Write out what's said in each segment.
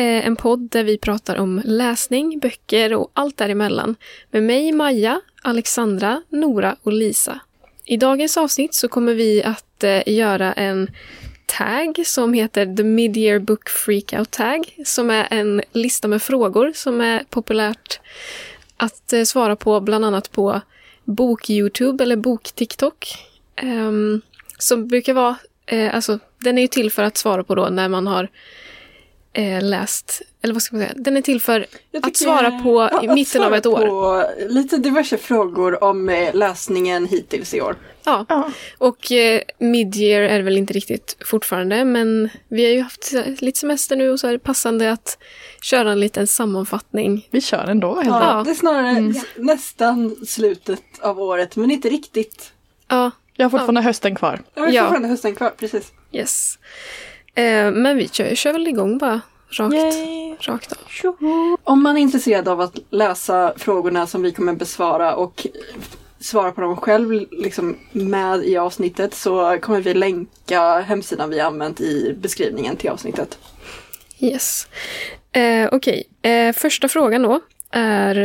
Eh, en podd där vi pratar om läsning, böcker och allt däremellan. Med mig, Maja, Alexandra, Nora och Lisa. I dagens avsnitt så kommer vi att eh, göra en tag som heter The Mid-Year Book Freakout Tag. Som är en lista med frågor som är populärt att eh, svara på bland annat på bok-Youtube eller bok-TikTok. Ehm, som brukar vara, eh, alltså den är ju till för att svara på då när man har eh, läst, eller vad ska man säga, den är till för att svara på ja, i mitten av ett år. På lite diverse frågor om eh, läsningen hittills i år. Ja. Ja. Och eh, mid-year är väl inte riktigt fortfarande, men vi har ju haft lite semester nu och så är det passande att köra en liten sammanfattning. Vi kör ändå. helt Ja, Ja. Det är snarare Mm. nästan slutet av året, men inte riktigt. Ja, Jag har fortfarande hösten kvar. Jag har Ja. fortfarande hösten kvar, precis. yes. Eh, men vi kör, kör väl igång bara, rakt, Yay. rakt av. Om man är intresserad av att läsa frågorna som vi kommer besvara och svara på dem själv liksom med i avsnittet så kommer vi länka hemsidan vi använt i beskrivningen till avsnittet. Yes. Eh, Okej, eh, första frågan då är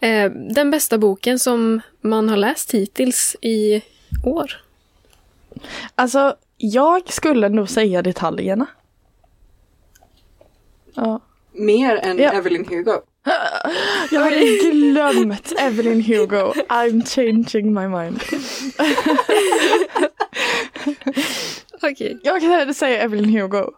eh, den bästa boken som man har läst hittills i år. Alltså, jag skulle nog säga detaljerna. Ja. Mer än Ja. Evelyn Hugo. Jag hade glömt Evelyn Hugo. I'm changing my mind. Okej. Jag kan säga Evelyn Hugo.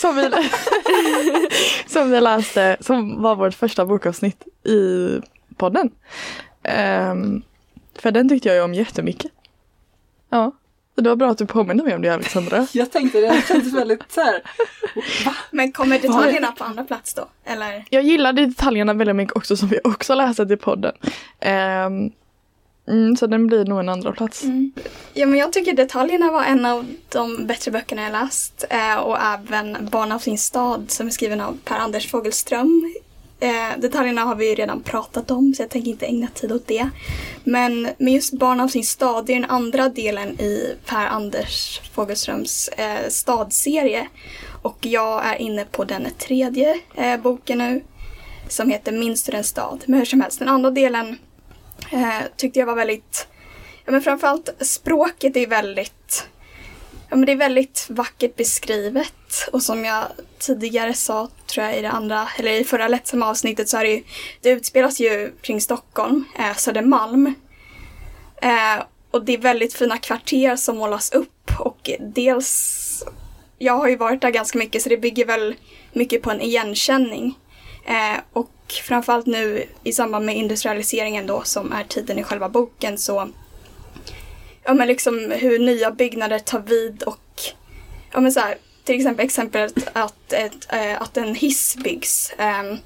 Som vi, som vi läste, som var vårt första bokavsnitt i podden. Ehm, för den tyckte jag ju om jättemycket. Ja, det var bra att du påminner mig om det Alexandra. Jag tänkte det kändes väldigt så här. Men kommer detaljerna på andra plats då? Eller? Jag gillade detaljerna väldigt mycket också som vi också läste till podden. Ehm, mm, så den blir nog en andra plats. Ja, men jag tycker detaljerna var en av de bättre böckerna jag läst. Eh, och även Barn av sin stad som är skriven av Per-Anders Fogelström. Eh, detaljerna har vi ju redan pratat om så jag tänker inte ägna tid åt det. Men med just Barn av sin stad, det är den andra delen i Per-Anders Fogelströms eh, stadserie. Och jag är inne på den tredje eh, boken nu. Som heter Minns du den stad? Men hur som helst, den andra delen eh, tyckte jag var väldigt Ja, men framförallt språket är väldigt Ja, men det är väldigt vackert beskrivet och som jag tidigare sa, tror jag i det andra, eller i förra lättsamma avsnittet så är det ju, det utspelas ju kring Stockholm, eh, Södermalm. Eh, och det är väldigt fina kvarter som målas upp och dels, jag har ju varit där ganska mycket så det bygger väl mycket på en igenkänning. Eh, och framförallt nu i samband med industrialiseringen då som är tiden i själva boken så ja men liksom hur nya byggnader tar vid och ja men så här, till exempel exemplet att, ett, äh, att en hiss byggs. ehm,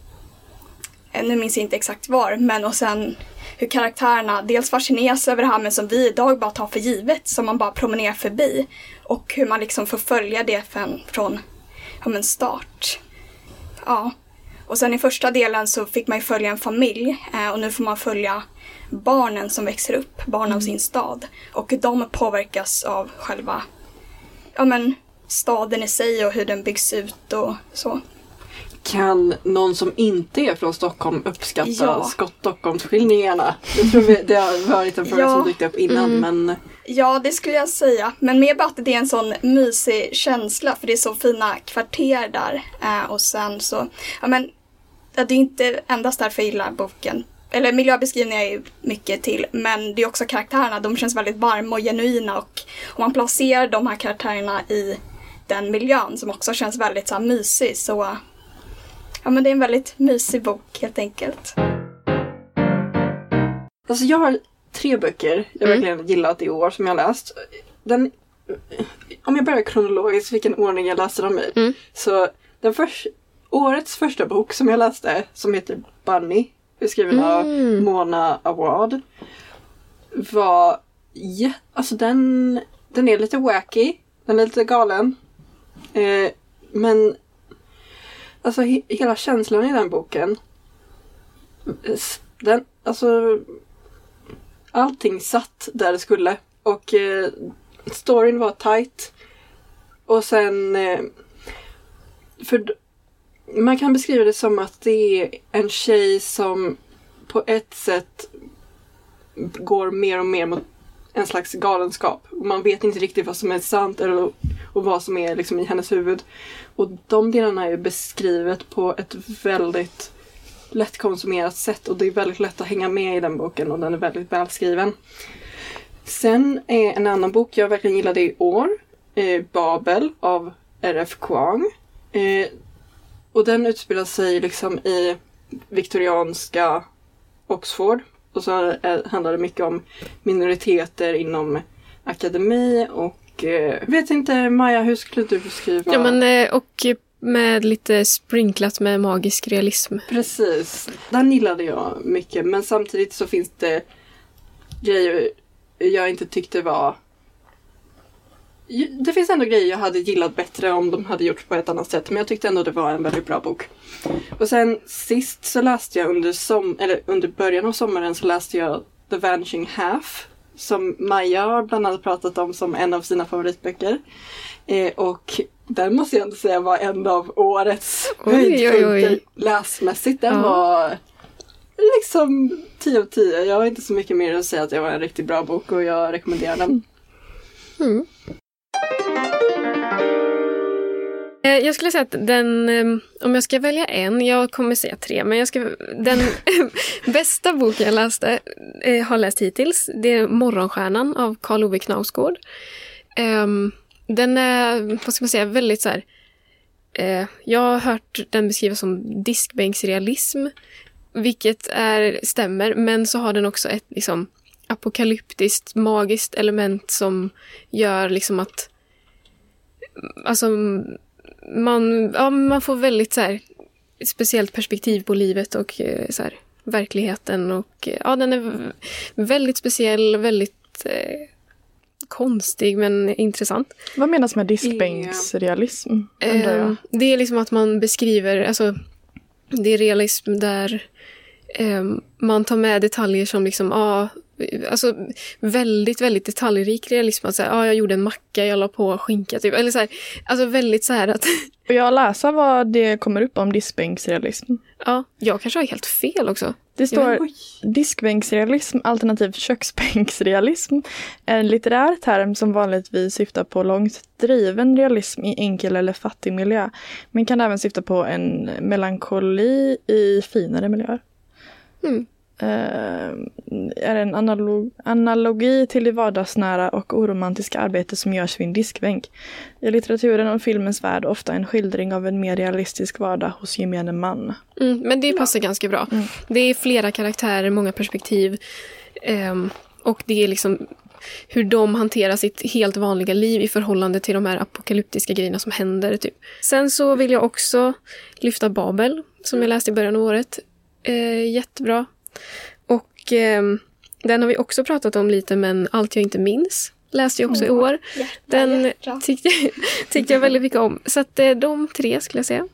eh, nu minns jag inte exakt var, men och sen hur karaktärerna dels fascineras över det här men som vi idag bara tar för givet, som man bara promenerar förbi. Och hur man liksom får följa det från, från ja, men start. Ja. Och sen i första delen så fick man ju följa en familj eh, och nu får man följa barnen som växer upp, barn av sin stad. Och de påverkas av själva ja, men, staden i sig och hur den byggs ut och så. Kan någon som inte är från Stockholm uppskatta Ja. Stockholmsskildringarna? Jag tror vi, det har varit en fråga Ja. som dykt upp innan men Ja, det skulle jag säga. Men mer bara att det är en sån mysig känsla för det är så fina kvarter där. Eh, och sen så, ja men, det är inte endast därför jag gillar boken. Eller miljöbeskrivningar är mycket till, men det är också karaktärerna. De känns väldigt varma och genuina och om man placerar de här karaktärerna i den miljön som också känns väldigt så här, mysig så ja men det är en väldigt mysig bok helt enkelt. Alltså jag har tre böcker jag Mm. verkligen gillat i år som jag har läst. Den, om jag börjar kronologiskt vilken ordning jag läste dem i. Mm. Så den första, årets första bok som jag läste som heter Bunny, skriven av Mm. Mona Award. Var jä- alltså den, den är lite wacky, den är lite galen. Eh, men alltså he- hela känslan i den boken. Den, alltså allting satt där det skulle. Och eh, storyn var tight. Och sen eh, för man kan beskriva det som att det är en tjej som på ett sätt går mer och mer mot en slags galenskap. Man vet inte riktigt vad som är sant eller, och vad som är liksom i hennes huvud. Och de delarna är beskrivet på ett väldigt lättkonsumerat sätt och det är väldigt lätt att hänga med i den boken och den är väldigt välskriven. Sen är en annan bok jag verkligen gillade i år, eh, Babel av R.F. Kuang. Eh, och den utspelar sig liksom i viktorianska Oxford. Och så handlar det mycket om minoriteter inom akademi och eh, vet inte Maja, hur skulle du beskriva? Ja, men, eh, och med lite sprinklat med magisk realism. Precis, den gillade jag mycket men samtidigt så finns det grejer jag inte tyckte var det finns ändå grejer jag hade gillat bättre om de hade gjort på ett annat sätt men jag tyckte ändå det var en väldigt bra bok. Och sen sist så läste jag under, som, eller under början av sommaren så läste jag The Vanishing Half som Maja har bland annat pratat om som en av sina favoritböcker. Eh, och den måste jag ändå säga var en av årets höjdpunkter läsmässigt. Den Ja. var liksom 10 av 10. Jag har inte så mycket mer att säga att det var en riktigt bra bok och jag rekommenderar den. Mm. Eh, jag skulle säga att den, ehm, om jag ska välja en, jag kommer säga tre, men jag ska, den bästa boken jag läste, eh, har läst hittills, det är Morgonstjärnan av Karl Ove Knausgård. Ehm, den är, vad ska man säga, väldigt så här, eh, jag har hört den beskrivas som diskbänksrealism, vilket är, stämmer, men så har den också ett liksom apokalyptiskt, magiskt element som gör liksom att alltså man, ja, man får väldigt så här, speciellt perspektiv på livet och eh, så här, verkligheten. Och, eh, ja, den är väldigt speciell, väldigt eh, konstig men intressant. Vad menas med diskbänksrealism? Undrar Eh, det är liksom att man beskriver, alltså det är realism där eh, man tar med detaljer som liksom, ja, alltså väldigt, väldigt detaljrik realism. Att säga, ja, jag gjorde en macka, jag la på skinka, typ. Eller så här, alltså väldigt så här att, Får jag läsa vad det kommer upp om diskbänksrealism? ja, jag kanske har helt fel också. Det står Oj. diskbänksrealism alternativt köksbänksrealism en litterär term som vanligtvis syftar på långt driven realism i enkel eller fattig miljö. Men kan även syfta på en melankoli i finare miljöer. Mm. Eh, är en analog, analogi till det vardagsnära och oromantiska arbete som görs vid en diskbänk. I litteraturen och filmens värld ofta en skildring av en mer realistisk vardag hos gemene man. Mm, men det passar ganska bra. Mm. Det är flera karaktärer, många perspektiv. ehm, och det är liksom hur de hanterar sitt helt vanliga liv i förhållande till de här apokalyptiska grejerna som händer. Typ. Sen så vill jag också lyfta Babel, som jag läste i början av året. Eh, jättebra. Och ehm, den har vi också pratat om lite, men Allt jag inte minns läste jag också i år. Hjärta, Den tyckte, tyckte jag väldigt mycket om. Så att eh, de tre skulle jag säga.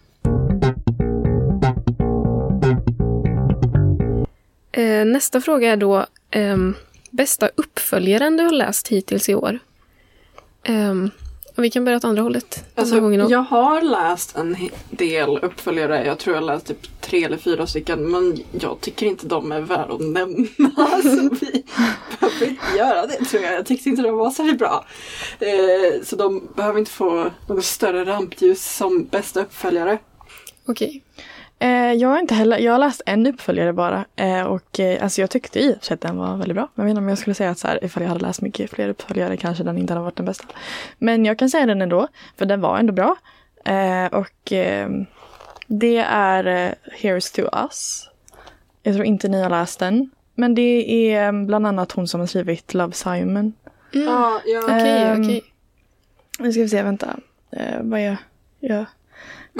Eh, nästa fråga är då ehm, bästa uppföljaren du har läst hittills i år. Ehm, och vi kan börja åt andra hållet Alltså, jag har läst en del uppföljare. Jag tror jag läst typ tre eller fyra stycken. Men jag tycker inte de är värda att nämna. Alltså, vi behöver inte göra det tror jag. Jag tyckte inte de var särskilt bra. Eh, så de behöver inte få något större rampljus som bästa uppföljare. Okej. Eh, jag har inte heller, jag har läst en uppföljare bara eh, och eh, alltså jag tyckte i och för sig att den var väldigt bra. Men jag vet inte om jag skulle säga att så här, ifall jag hade läst mycket fler uppföljare kanske den inte hade varit den bästa. Men jag kan säga den ändå, för den var ändå bra. Eh, och eh, det är eh, Here's to us. Jag tror inte ni har läst den. Men det är eh, bland annat hon som har skrivit Love Simon. Mm. Ja, jag, Okej, Ehm, okej. Nu ska vi se, vänta. Eh, vad är jag?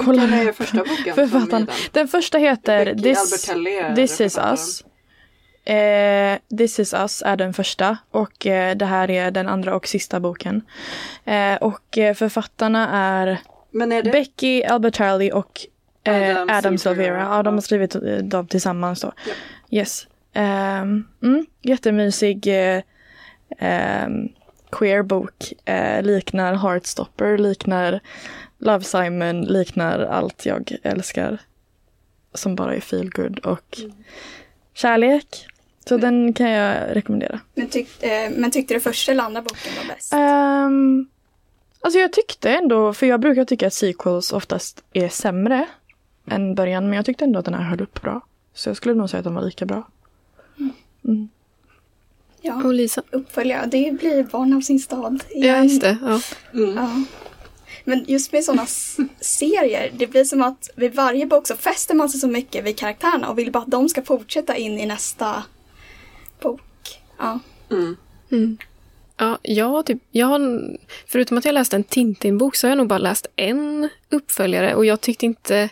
kolla Vilken är upp första boken? författaren. den? Den första heter Becky This, This is us. Eh, This is us är den första och eh, det här är den andra och sista boken. Eh, och författarna är Men är det? Becky Albertalli och eh, Adam Adam, Silvera. Ja, de har skrivit dem tillsammans då. Ja. Yes. Um, mm, jättemysig eh, ehm, queer bok. Eh, liknar Heartstopper, liknar Love Simon, liknar allt jag älskar. Som bara är feel good och kärlek. Så den kan jag rekommendera. Men, tyck, eh, men tyckte du första eller andra boken var bäst? Um, alltså jag tyckte ändå, för jag brukar tycka att sequels oftast är sämre än början, men jag tyckte ändå att den här höll upp bra. Så jag skulle nog säga att den var lika bra. Ja, Och Lisa? uppföljare. Det blir Barn av sin stad. Ja, igen. just det. Ja. Mm. Ja. Men just med sådana serier, det blir som att vid varje bok så fäster man sig så mycket vid karaktärerna och vill bara att de ska fortsätta in i nästa bok. Ja. Mm. Mm. Ja, jag, typ, jag har, förutom att jag läste en Tintin-bok så har jag nog bara läst en uppföljare och jag tyckte inte...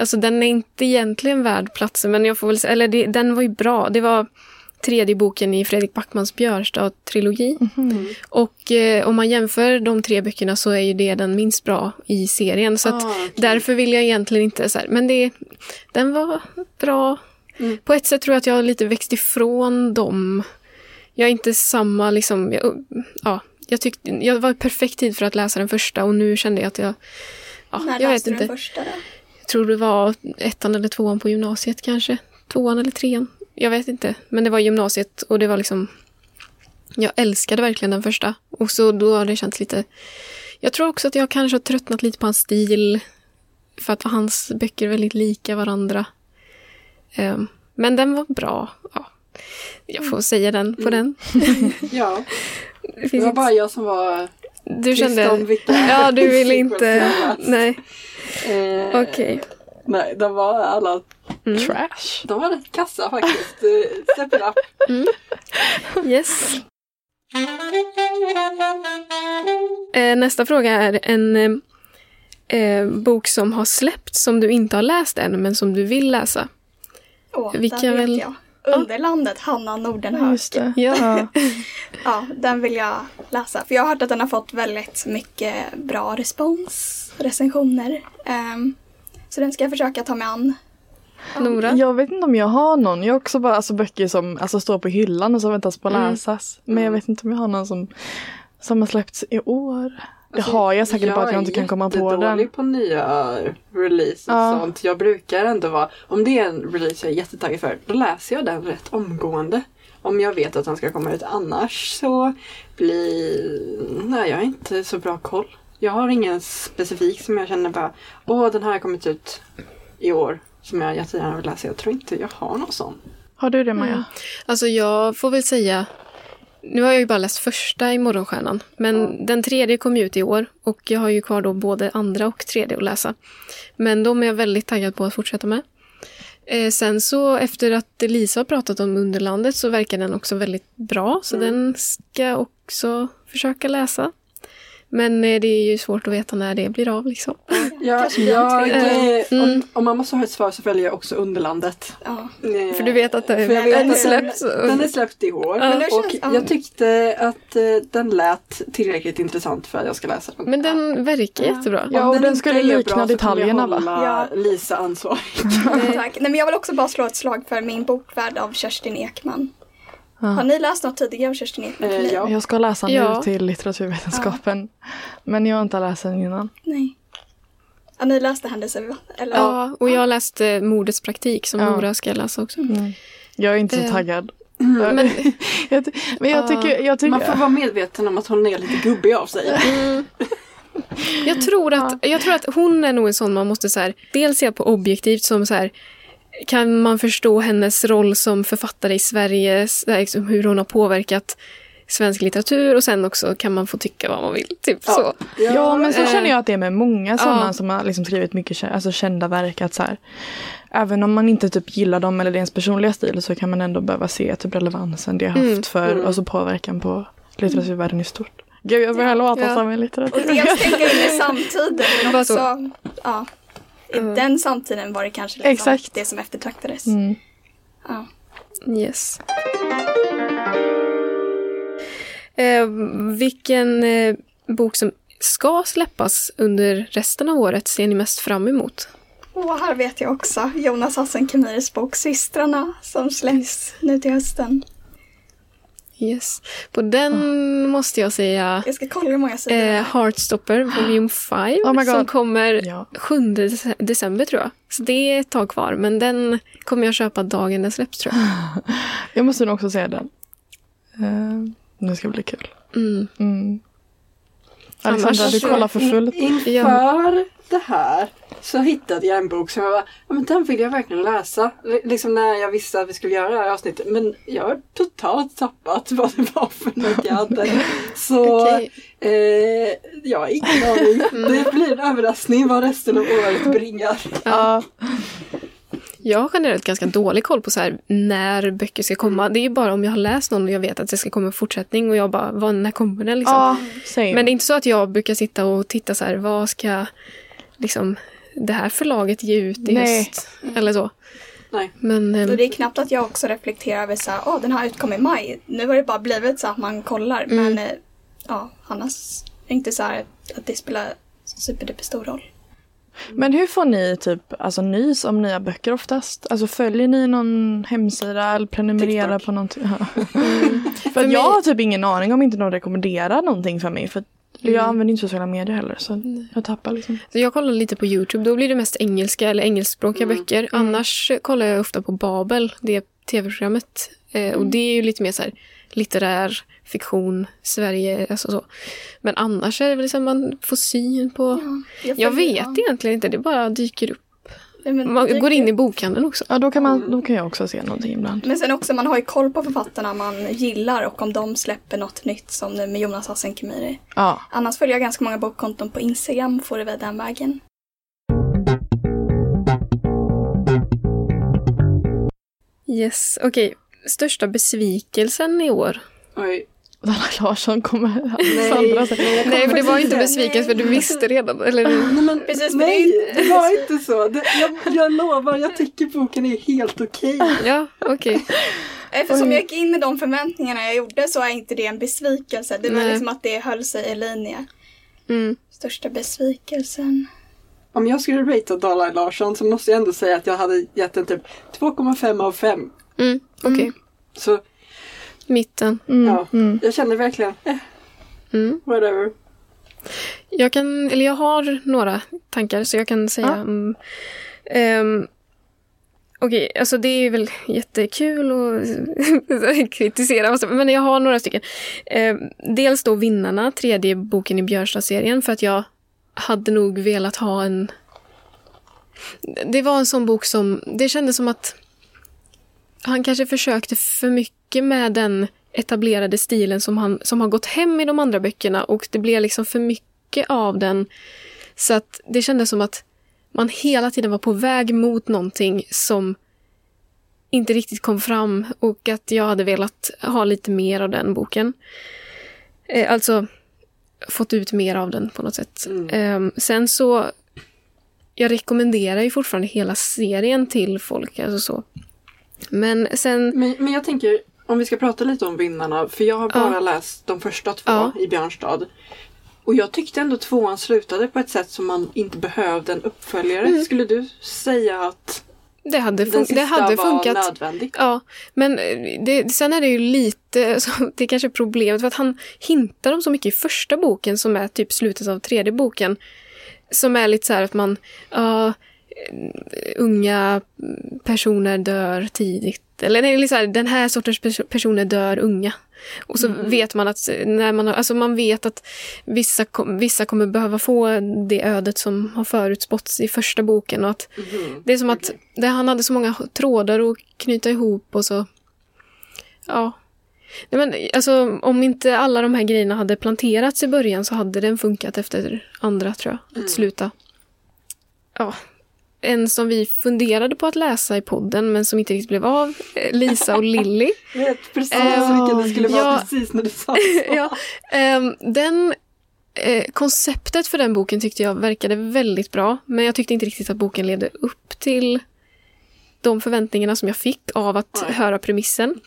Alltså den är inte egentligen värd platsen men jag får väl säga, eller det, den var ju bra. Det var tredje boken i Fredrik Backmans Björstad-trilogi. Och eh, om man jämför de tre böckerna så är ju det den minst bra i serien. Så Ah, okej. därför vill jag egentligen inte så här, men det, den var bra. Mm. På ett sätt tror jag att jag har lite växt ifrån dem. Jag är inte samma liksom, jag, ja, jag tyckte, jag var perfekt tid för att läsa den första och nu kände jag att jag, ja, När jag vet läste du inte. den första då? Jag tror det var ettan eller tvåan på gymnasiet kanske. Tvåan eller trean. Jag vet inte. Men det var gymnasiet och det var liksom... Jag älskade verkligen den första. Och så då har det känts lite... Jag tror också att jag kanske har tröttnat lite på hans stil. För att hans böcker är väldigt lika varandra. Ehm, men den var bra. Ja. Jag får säga den på den. Ja, Det det var inte- bara jag som var du kände... Ja, du ville inte... Nej, Eh, okej. Nej, de var alla, Mm. Trash. de var rätt kassa faktiskt. Eh, Step it up. Yes. Eh, nästa fråga är en eh, eh, bok som har släppts som du inte har läst än men som du vill läsa. Åh, Vi den vet väl- jag. Underlandet, Hanna Nordenhög. Just det. Ja. Ja, den vill jag läsa. För jag har hört att den har fått väldigt mycket bra respons, recensioner. Ehm, så den ska jag försöka ta mig an. Nora? Jag vet inte om jag har någon. Jag har också bara alltså, böcker som alltså, står på hyllan och som väntas på att Mm. läsas. Men jag vet inte om jag har någon som, som har släppts i år. Det Alltså, har jag säkert bara att jag inte kan komma på Jag är den. jättedålig på nya releases och Ja. sånt. Jag brukar ändå vara, om det är en release jag är jättetaggad för, då läser jag den rätt omgående. Om jag vet att den ska komma ut annars så blir... Nej, jag har inte så bra koll. Jag har ingen specifik som jag känner bara, åh den här har kommit ut i år som jag jättegärna vill läsa. Jag tror inte jag har någon sån. Har du det Maja? Mm. Alltså jag får väl säga, nu har jag ju bara läst första i Morgonstjärnan, men den tredje kom ju ut i år och jag har ju kvar då både andra och tredje att läsa. Men de är jag väldigt taggad på att fortsätta med. Eh, sen så efter att Lisa har pratat om Underlandet så verkar den också väldigt bra, så den ska jag också försöka läsa. Men eh, det är ju svårt att veta när det blir av liksom. En jag, tredje. eh, Mm. om, om man måste ha ett svar så väljer jag också Underlandet. Ja. Eh, För du vet att det vet den att släpps. Den, den är släppt i år. Ja. Och känns- ja. jag tyckte att den lät tillräckligt intressant för att jag ska läsa den. Men den verkar jättebra. Ja, Om och den inte skulle bra likna kommer detaljerna, jag va? Ja. Lisa ansvarig. Tack. Nej, men jag vill också bara slå ett slag för min bokvärld av Kerstin Ekman. Ja. Har ni läst något tidigare Kerstin Ekman? Eh, ja. Jag ska läsa nu Ja. till litteraturvetenskapen. Men jag har inte läst den innan. Nej. Ja, ni läste Händelser? Eller? Ja, och jag läste Mordets praktik som Ja. Nora ska läsa också. Mm. Jag är inte så Eh. taggad. Men, Jag ty- men jag Ja. tycker... Jag tycker Man får vara medveten om att hon är lite gubbig av sig. mm, jag, tror att, jag tror att hon är nog en sån man måste så här, dels se på objektivt som så här, kan man förstå hennes roll som författare i Sverige, liksom hur hon har påverkat svensk litteratur och sen också kan man få tycka vad man vill. Typ Ja. så. Ja, men så eh, känner jag att det är med många sådana ja. som har liksom skrivit mycket alltså, kända verk. Att så här, även om man inte typ gillar dem eller deras personliga stil så kan man ändå behöva se typ relevansen det har haft Mm. för Mm. alltså, påverkan på litteraturvärlden i stort. Gud, jag börjar låta Ja. som en Och litteratur. dels tänka in i samtiden men också, så. Ja. I Mm. den samtiden var det kanske liksom Exakt. det som eftertraktades. Mm. Ja. Yes. Eh, vilken eh, bok som ska släppas under resten av året ser ni mest fram emot? Och här vet jag också Jonas Hassen Kemiris bok Systrarna som släpps nu till hösten. Yes. På den måste jag säga Jag ska kolla hur många sidor eh. Heartstopper volym 5 Oh my God. som kommer Ja. 7 dece- december tror jag. Så det är ett tag kvar men den kommer jag köpa dagen den släpps tror jag. Jag måste nog också säga den. Uh, det ska bli kul. Mm. Mm. Alexandra, du kollar för fullt. Inför det här så hittade jag en bok som jag var, ja men den vill jag verkligen läsa. L- Liksom när jag visste att vi skulle göra det här avsnittet. Men jag har totalt tappat vad det var för något jag hade. Så Okej. eh, jag har ingen aning. Det blir en överraskning vad resten av året bringar. Ja. Jag har generellt ganska dålig koll på så här, när böcker ska komma. Det är ju bara om jag har läst någon och jag vet att det ska komma en fortsättning och jag bara, vad, när kommer den liksom? ja. Men det är inte så att jag brukar sitta och titta så här, vad ska liksom det här förlaget ge ut i Nej. höst? Eller så. Nej. Men ehm, Och det är knappt att jag också reflekterar över så här, åh den här utkom i maj. Nu har det bara blivit så att man kollar. Mm. Men eh, ja, annars är det inte så här att det spelar superduper stor roll. Men hur får ni typ alltså, nys om nya böcker oftast? Alltså följer ni någon hemsida eller prenumererar TikTok. på någonting? Mm. för jag har typ ingen aning om inte någon rekommenderar någonting för mig. För Mm. jag använder inte sociala medier heller så jag tappar liksom. så jag kollar lite på Youtube. Då blir det mest engelska eller engelskspråkiga Mm. böcker. Annars kollar jag ofta på Babel, det tv-programmet. Eh, och det är ju lite mer så här litterär fiktion, Sverige, alltså så. Men annars är det väl liksom man får syn på... Jag följer- vet ja. egentligen inte, det bara dyker upp. Men Man dyker går in i bokhandeln också. Ja då kan, man, då kan jag också se någonting ibland. Men sen också, man har ju koll på författarna man gillar och om de släpper något nytt som nu med Jonas Hassen Khemiri. Ja. Annars följer jag ganska många bokkonton på Instagram, får det väl den vägen. Yes, okej. Största besvikelsen i år? Oj. Danna Larsson kommer Nej, Sandra säger. nej, Nej, för det var inte besviken för du visste redan. Eller? Nej, men, Precis, men nej, det det var inte så. Det, jag, jag lovar, jag tycker boken är helt okej. Ja, okej. Eftersom jag gick in med de förväntningarna jag gjorde så är inte det en besvikelse. Det var Nej. liksom att det höll sig i linje. Mm. Största besvikelsen. Om jag skulle ratea Dalai Larsson så måste jag ändå säga att jag hade gett den typ 2,5 av 5. Mm, okej. Så Mitten. Mm, ja, mm. jag känner verkligen, eh, Mm. whatever. Jag kan, eller jag har några tankar så jag kan säga. Ja. Mm, ehm, Okej, alltså det är väl jättekul att kritisera, men jag har några stycken. Ehm, dels då Vinnarna, tredje boken i Björnstad-serien, för att jag hade nog velat ha en... Det var en sån bok som, det kändes som att han kanske försökte för mycket med den etablerade stilen som, han, som har gått hem i de andra böckerna och det blev liksom för mycket av den. Så att det kändes som att man hela tiden var på väg mot någonting som inte riktigt kom fram och att jag hade velat ha lite mer av den boken. Eh, alltså fått ut mer av den på något sätt. Mm. Eh, sen så jag rekommenderar ju fortfarande hela serien till folk. Alltså så. Men sen... Men, men jag tänker, om vi ska prata lite om vinnarna, för jag har bara Ja. läst de första två Ja. i Björnstad. Och jag tyckte ändå tvåan slutade på ett sätt som man inte behövde en uppföljare. Mm. Skulle du säga att Det hade, fun- det hade funkat. nödvändigt? Ja, men eh, det, sen är det ju lite, så det är kanske problemet för att han hintar om så mycket i första boken som är typ slutet av tredje boken. Som är lite så här att man, ja, eh, unga personer dör tidigt. Eller nej, liksom här, den här sortens pers- personer dör unga. Och så vet man att när man alltså man vet att vissa, vissa kommer behöva få det ödet som har förutspåtts i första boken och att Mhm. det är som att det, han hade så många trådar att knyta ihop och så... Ja. Nej, men, alltså, om inte alla de här grejerna hade planterats i början så hade den funkat efter andra, tror jag. Att Mm. sluta. Ja. En som vi funderade på att läsa i podden men som inte riktigt blev av. eh, Lisa och Lilly. Jag vet precis Eh, vilken det skulle vara ja. precis när du sa så. ja, ehm, den, eh, konceptet för den boken tyckte jag verkade väldigt bra. Men jag tyckte inte riktigt att boken levde upp till de förväntningarna som jag fick av att Nej. höra premissen.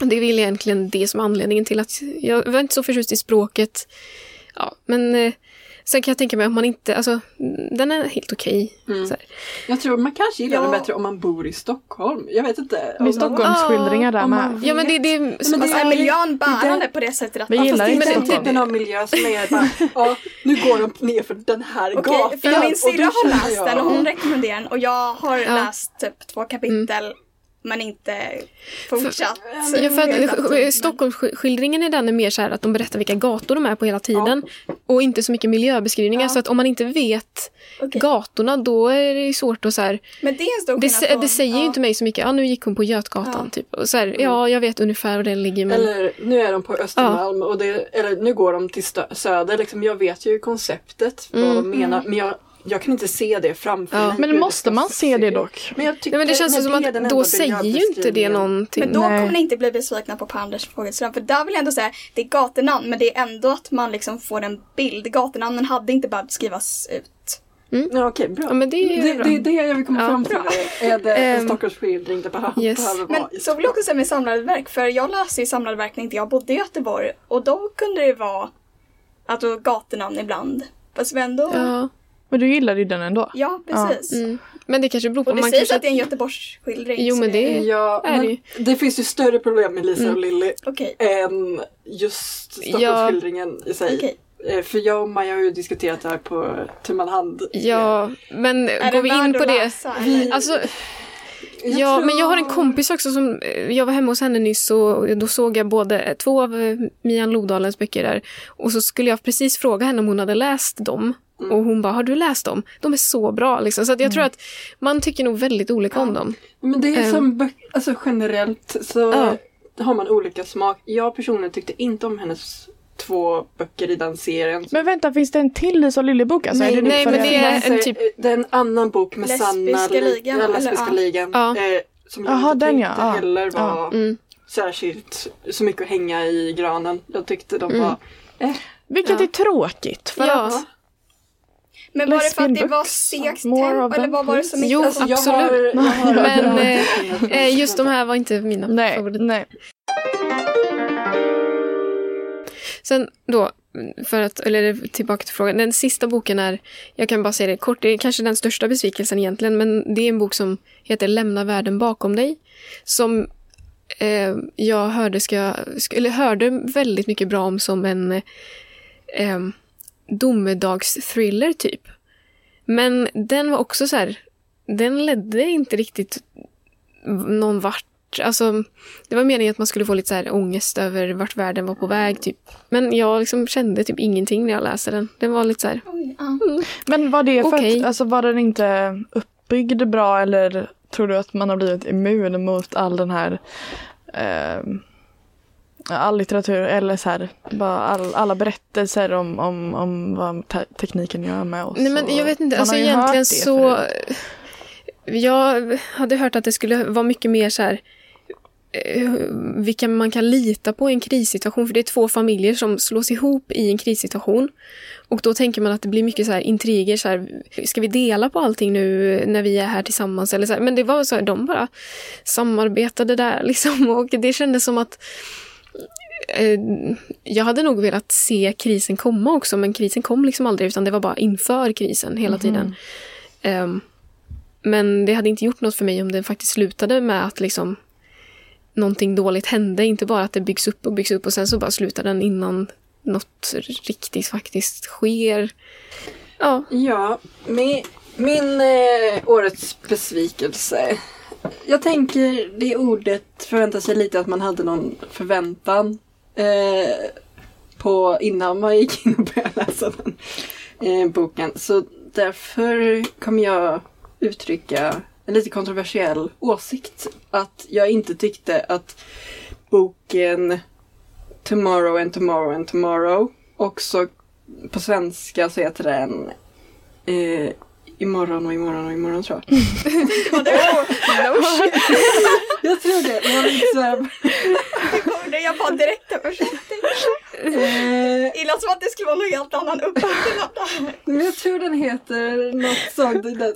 Det är väl egentligen det som är anledningen till att jag var inte så förtjust i språket. Ja, men eh, sen kan jag tänka mig att man inte, alltså den är helt okej. Mm. Jag tror man kanske gillar Ja. den bättre om man bor i Stockholm. Jag vet inte. Om- Stockholmsskildringar där om med. Ja men det, det, men det alltså, är- är miljön det bärande på det sättet att Vi man gillar inte den typen av miljö som är bara, ja, nu går de ner för den här Okej, gatan. för min och syrra har läst jag- den och hon rekommenderar den och jag har Ja. läst typ två kapitel men inte fortsatt. Ja, för att. Stockholmsskildringen i den är mer så här att de berättar vilka gator de är på hela tiden. Och inte så mycket miljöbeskrivningar. Ja. Så att om man inte vet Okej. gatorna då är det ju svårt att så här, Men det är en stor det, det säger ju ja. inte mig så mycket. Ja, nu gick hon på Götgatan Ja. typ. Och så här, ja, jag vet ungefär var den ligger men... Eller nu är de på Östermalm och det, eller nu går de till Söder. Liksom, jag vet ju konceptet, vad Mm. de menar, men jag, jag kan inte se det framför Ja. mig. Men måste man se det dock? Men, jag tycker, Nej, men det känns som att då säger ju inte det någonting. Men då Nej. kommer ni inte bli besvikna på Per Anders Fogelström för där vill jag ändå säga det är gatunamn men det är ändå att man liksom får en bild. Gatunamnen hade inte behövt skrivas ut. Ja, okej, bra. Ja, men det är ju det, bra. det är det jag vill komma Ja, fram till. Är det en Ehm, Stockholmsskildring det behöver, yes. behöver vara Men så vill jag också säga med samlade verk för jag läste ju samlade verk när inte jag bodde i Göteborg och då kunde det vara att då gatunamn ibland. Fast vi ändå, Ja, Men du gillade ju den ändå. precis. mm. Men det kanske beror på... Och det man sägs kanske... att det är en Göteborgsskildring. Jo, men det- Ja, är det det finns ju större problem med Lisa Mm. och Lilly Okej, än just Stockholmsskildringen i sig. okej. Eh, För jag och Maja har ju diskuterat det här på tu hand. Ja, men Är går vi in på det? läsa, Vi-? Alltså, Jag ja, tror- men jag har en kompis också som, eh, jag var hemma hos henne nyss och då såg jag både två av eh, Mian Lodalens böcker där. Och så skulle jag precis fråga henne om hon hade läst dem. Mm. Och hon bara, har du läst dem? De är så bra liksom. Så att jag tror att man tycker nog väldigt olika om dem. Men det är Ehm. som böcker, alltså generellt så Ja. har man olika smak. Jag personligen tyckte inte om hennes två böcker i den serien. Men vänta, finns det en till Lisa och Lilly-bok? Alltså, Nej, är det nej, för men det är Alltså, en typ- eh, Det är en annan bok med Lesbiska Sanna ligan, ja, eller? Lesbiska Ja. ligan. Ja. Eh, som jag Jaha, inte den, tyckte ja. Ja. heller var Ja. Mm. särskilt så mycket att hänga i granen. Jag tyckte de Mm. var... Eh, Vilket Ja. är tråkigt. För Ja. att, Men var det för att det var segt tempo eller vad var det som Jo, alltså, jag absolut. har, jag har Men eh, eh, just de här var inte mina nej, favoriter. nej. Sen då, för att, eller tillbaka till frågan. Den sista boken är, jag kan bara säga det kort, det är kanske den största besvikelsen egentligen, men det är en bok som heter Lämna världen bakom dig. Som eh, jag hörde, ska, sk- eller hörde väldigt mycket bra om som en eh, domedagsthriller typ. Men den var också så här, den ledde inte riktigt någon vart. Alltså, det var meningen att man skulle få lite så här ångest över vart världen var på väg. Typ. Men jag liksom kände typ ingenting när jag läste den. Den var lite så här, ja. Men var det för Okej. att, alltså var den inte uppbyggd bra eller tror du att man har blivit immun mot all den här eh, all litteratur eller så här, bara all, alla berättelser om, om, om vad te- tekniken gör med oss. Nej men jag vet inte, alltså egentligen så... Jag hade hört att det skulle vara mycket mer så här eh, vilka man kan lita på i en krissituation. För det är två familjer som slås ihop i en krissituation. Och då tänker man att det blir mycket så här intriger. Så här, ska vi dela på allting nu när vi är här tillsammans? Eller så här. Men det var så här, de bara samarbetade där liksom. Och det kändes som att eh, jag hade nog velat se krisen komma också, men krisen kom liksom aldrig, utan det var bara inför krisen hela tiden. Ehm, men det hade inte gjort något för mig om det faktiskt slutade med att liksom någonting dåligt hände, inte bara att det byggs upp och byggs upp och sen så bara slutar den innan något riktigt faktiskt sker. Ja, Ja, min, min eh, årets besvikelse. Jag tänker det ordet förväntar sig lite att man hade någon förväntan eh, på innan man gick in och började läsa den eh, boken. Så därför kommer jag uttrycka en lite kontroversiell åsikt. Att jag inte tyckte att boken Tomorrow and Tomorrow and Tomorrow också på svenska så heter den eh, imorgon och imorgon och imorgon tror jag. Jag tror det. Så här, Det jag bara direkt översatte. eh, Illa som att det skulle vara någon helt annan här. men jag tror den heter något sånt. i den.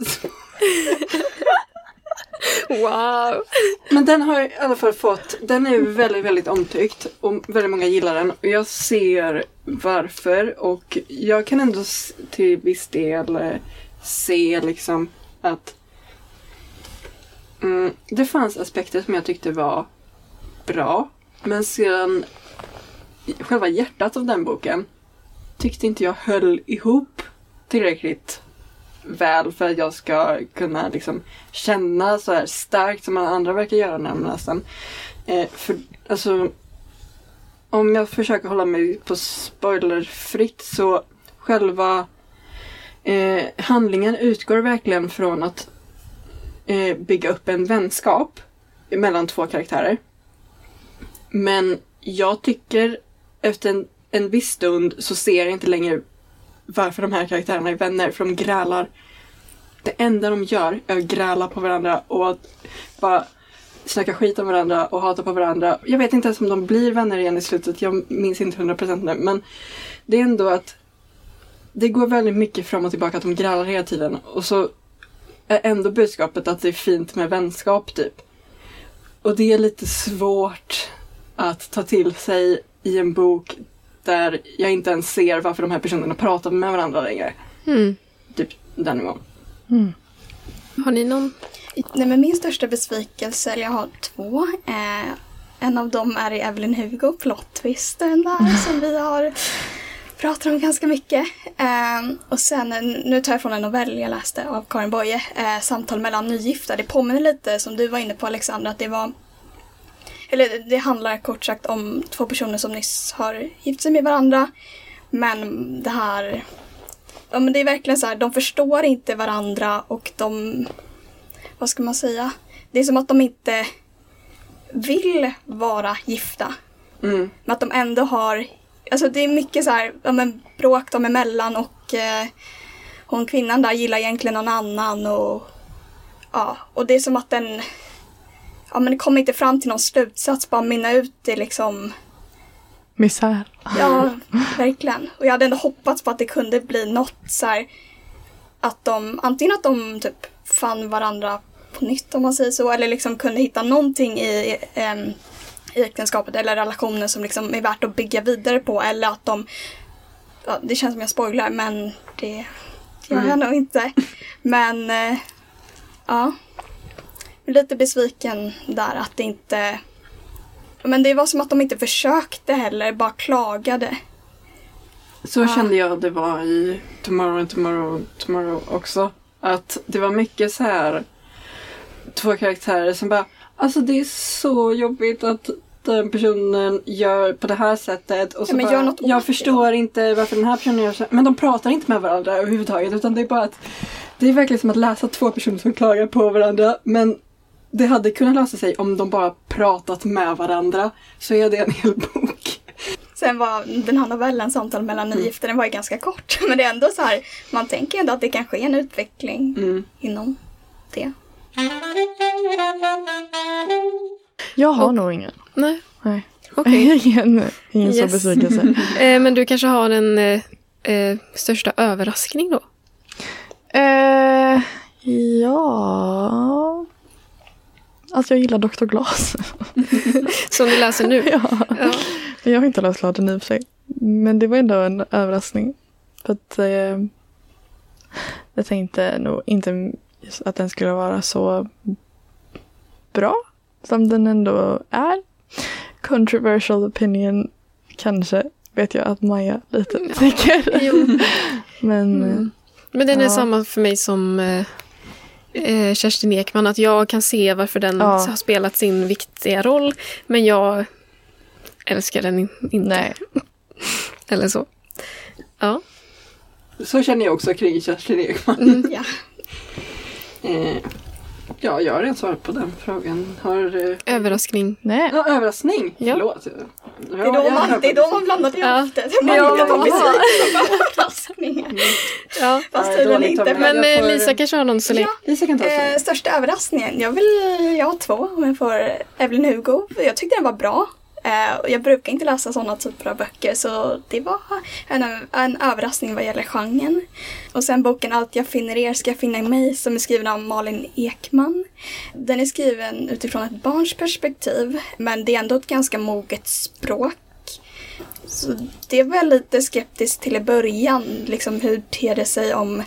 Wow! Men den har i alla fall fått, den är väldigt, väldigt omtyckt och väldigt många gillar den. Och jag ser varför och jag kan ändå till viss del eh, se liksom att mm, det fanns aspekter som jag tyckte var bra. Men sedan själva hjärtat av den boken tyckte inte jag höll ihop tillräckligt väl för att jag ska kunna liksom känna så här starkt som alla andra verkar göra när de läser den. Eh, för, alltså, om jag försöker hålla mig på spoilerfritt så själva eh, handlingen utgår verkligen från att eh, bygga upp en vänskap mellan två karaktärer. Men jag tycker efter en, en viss stund så ser jag inte längre varför de här karaktärerna är vänner, för de grälar. Det enda de gör är att gräla på varandra och att bara snacka skit om varandra och hata på varandra. Jag vet inte ens om de blir vänner igen i slutet, jag minns inte 100% nu, men det är ändå att det går väldigt mycket fram och tillbaka att de grälar hela tiden och så är ändå budskapet att det är fint med vänskap typ. Och det är lite svårt att ta till sig i en bok där jag inte ens ser varför de här personerna pratar med varandra längre. Mm. Typ den nivån. Har ni någon? Nej, men min största besvikelse, eller jag har två. Eh, en av dem är i Evelyn Hugo, plot-twisten där som vi har pratat om ganska mycket. Eh, och sen, nu tar jag från en novell jag läste av Karin Boye, eh, Samtal mellan nygifta. Det påminner lite, som du var inne på Alexandra, att det var eller det handlar kort sagt om två personer som nyss har gift sig med varandra. Men det här... Ja men det är verkligen så här, de förstår inte varandra och de... Vad ska man säga? Det är som att de inte vill vara gifta. Mm. Men att de ändå har... Alltså det är mycket så här, ja, men bråk dem emellan och eh, hon kvinnan där gillar egentligen någon annan och... Ja, och det är som att den... Ja men det kommer inte fram till någon slutsats, bara mynna ut i liksom... Misär. Ja, verkligen. Och jag hade ändå hoppats på att det kunde bli något så här, Att de, antingen att de typ fann varandra på nytt om man säger så, eller liksom kunde hitta någonting i, em, i äktenskapet eller relationen som liksom är värt att bygga vidare på. Eller att de, ja, det känns som jag spoilar men det gör jag nog inte. Men eh, ja, lite besviken där att det inte men det var som att de inte försökte heller, bara klagade. Så Ja. kände jag det var i Tomorrow and Tomorrow Tomorrow också. Att det var mycket så här två karaktärer som bara Alltså det är så jobbigt att den personen gör på det här sättet. Och så Ja, bara, jag det förstår inte varför den här personen gör så. Men de pratar inte med varandra överhuvudtaget. Utan det är bara att Det är verkligen som att läsa två personer som klagar på varandra. Men det hade kunnat lösa sig om de bara pratat med varandra. Så är det en hel bok. Sen var den här novellen, Samtal mellan nygifta, den var ju ganska kort. Men det är ändå så här, man tänker ändå att det kan ske en utveckling Mm. inom det. Jag har Och- nog ingen. Nej, Nej. okej. ingen ingen Yes. så besvikelse. eh, men du kanske har en eh, eh, största överraskning då? eh, ja... Alltså jag gillar Dr. Glas. Som du läser nu? ja. Ja. Jag har inte läst klart den i och för sig. Men det var ändå en överraskning. För att eh, jag tänkte nog inte att den skulle vara så bra som den ändå är. Controversial opinion kanske vet jag att Maja lite tycker. Jo. Men Mm. Men den är Ja. samma för mig som eh, eh, Kerstin Ekman. Att jag kan se varför den Ja. har spelat sin viktiga roll. Men jag älskar den in- inte. nej. Eller så. Ja. Så känner jag också kring Kerstin Ekman. Mm. Ja. Eh, ja, jag har redan svarat på den frågan. Har... Eh, Överraskning. Nej. ja, överraskning! Ja. Förlåt. Det är då man, det är då man blandar Ja. hjärtat. Man Ja, hittar på överraskningen. Ja. Fast tydligen inte. Men, eh, får- Lisa kanske har någon så länge. Lisa kan ta eh, största överraskningen? Jag vill, jag har två om jag får Evelyn Hugo. Jag tyckte den var bra. Eh, och jag brukar inte läsa sådana typer av böcker så det var en, en överraskning vad gäller genren. Och sen boken Allt jag finner er ska jag finna i mig som är skriven av Malin Ekman. Den är skriven utifrån ett barns perspektiv men det är ändå ett ganska moget språk. Så det var jag lite skeptisk till i början, liksom hur ter det sig om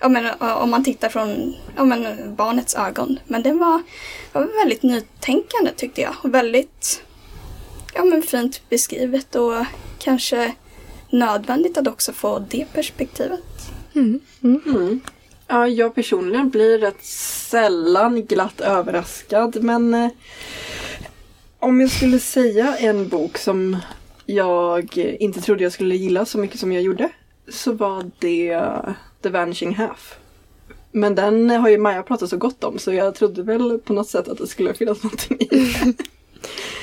om, om man tittar från om barnets ögon. Men den var, var väldigt nytänkande tyckte jag. Och väldigt ja, men, fint beskrivet och kanske nödvändigt att också få det perspektivet. Mm. Ja, jag personligen blir rätt sällan glatt överraskad men eh, om jag skulle säga en bok som jag inte trodde jag skulle gilla så mycket som jag gjorde så var det The Vanishing Half. Men den har ju Maja pratat så gott om så jag trodde väl på något sätt att det skulle finnas någonting i den.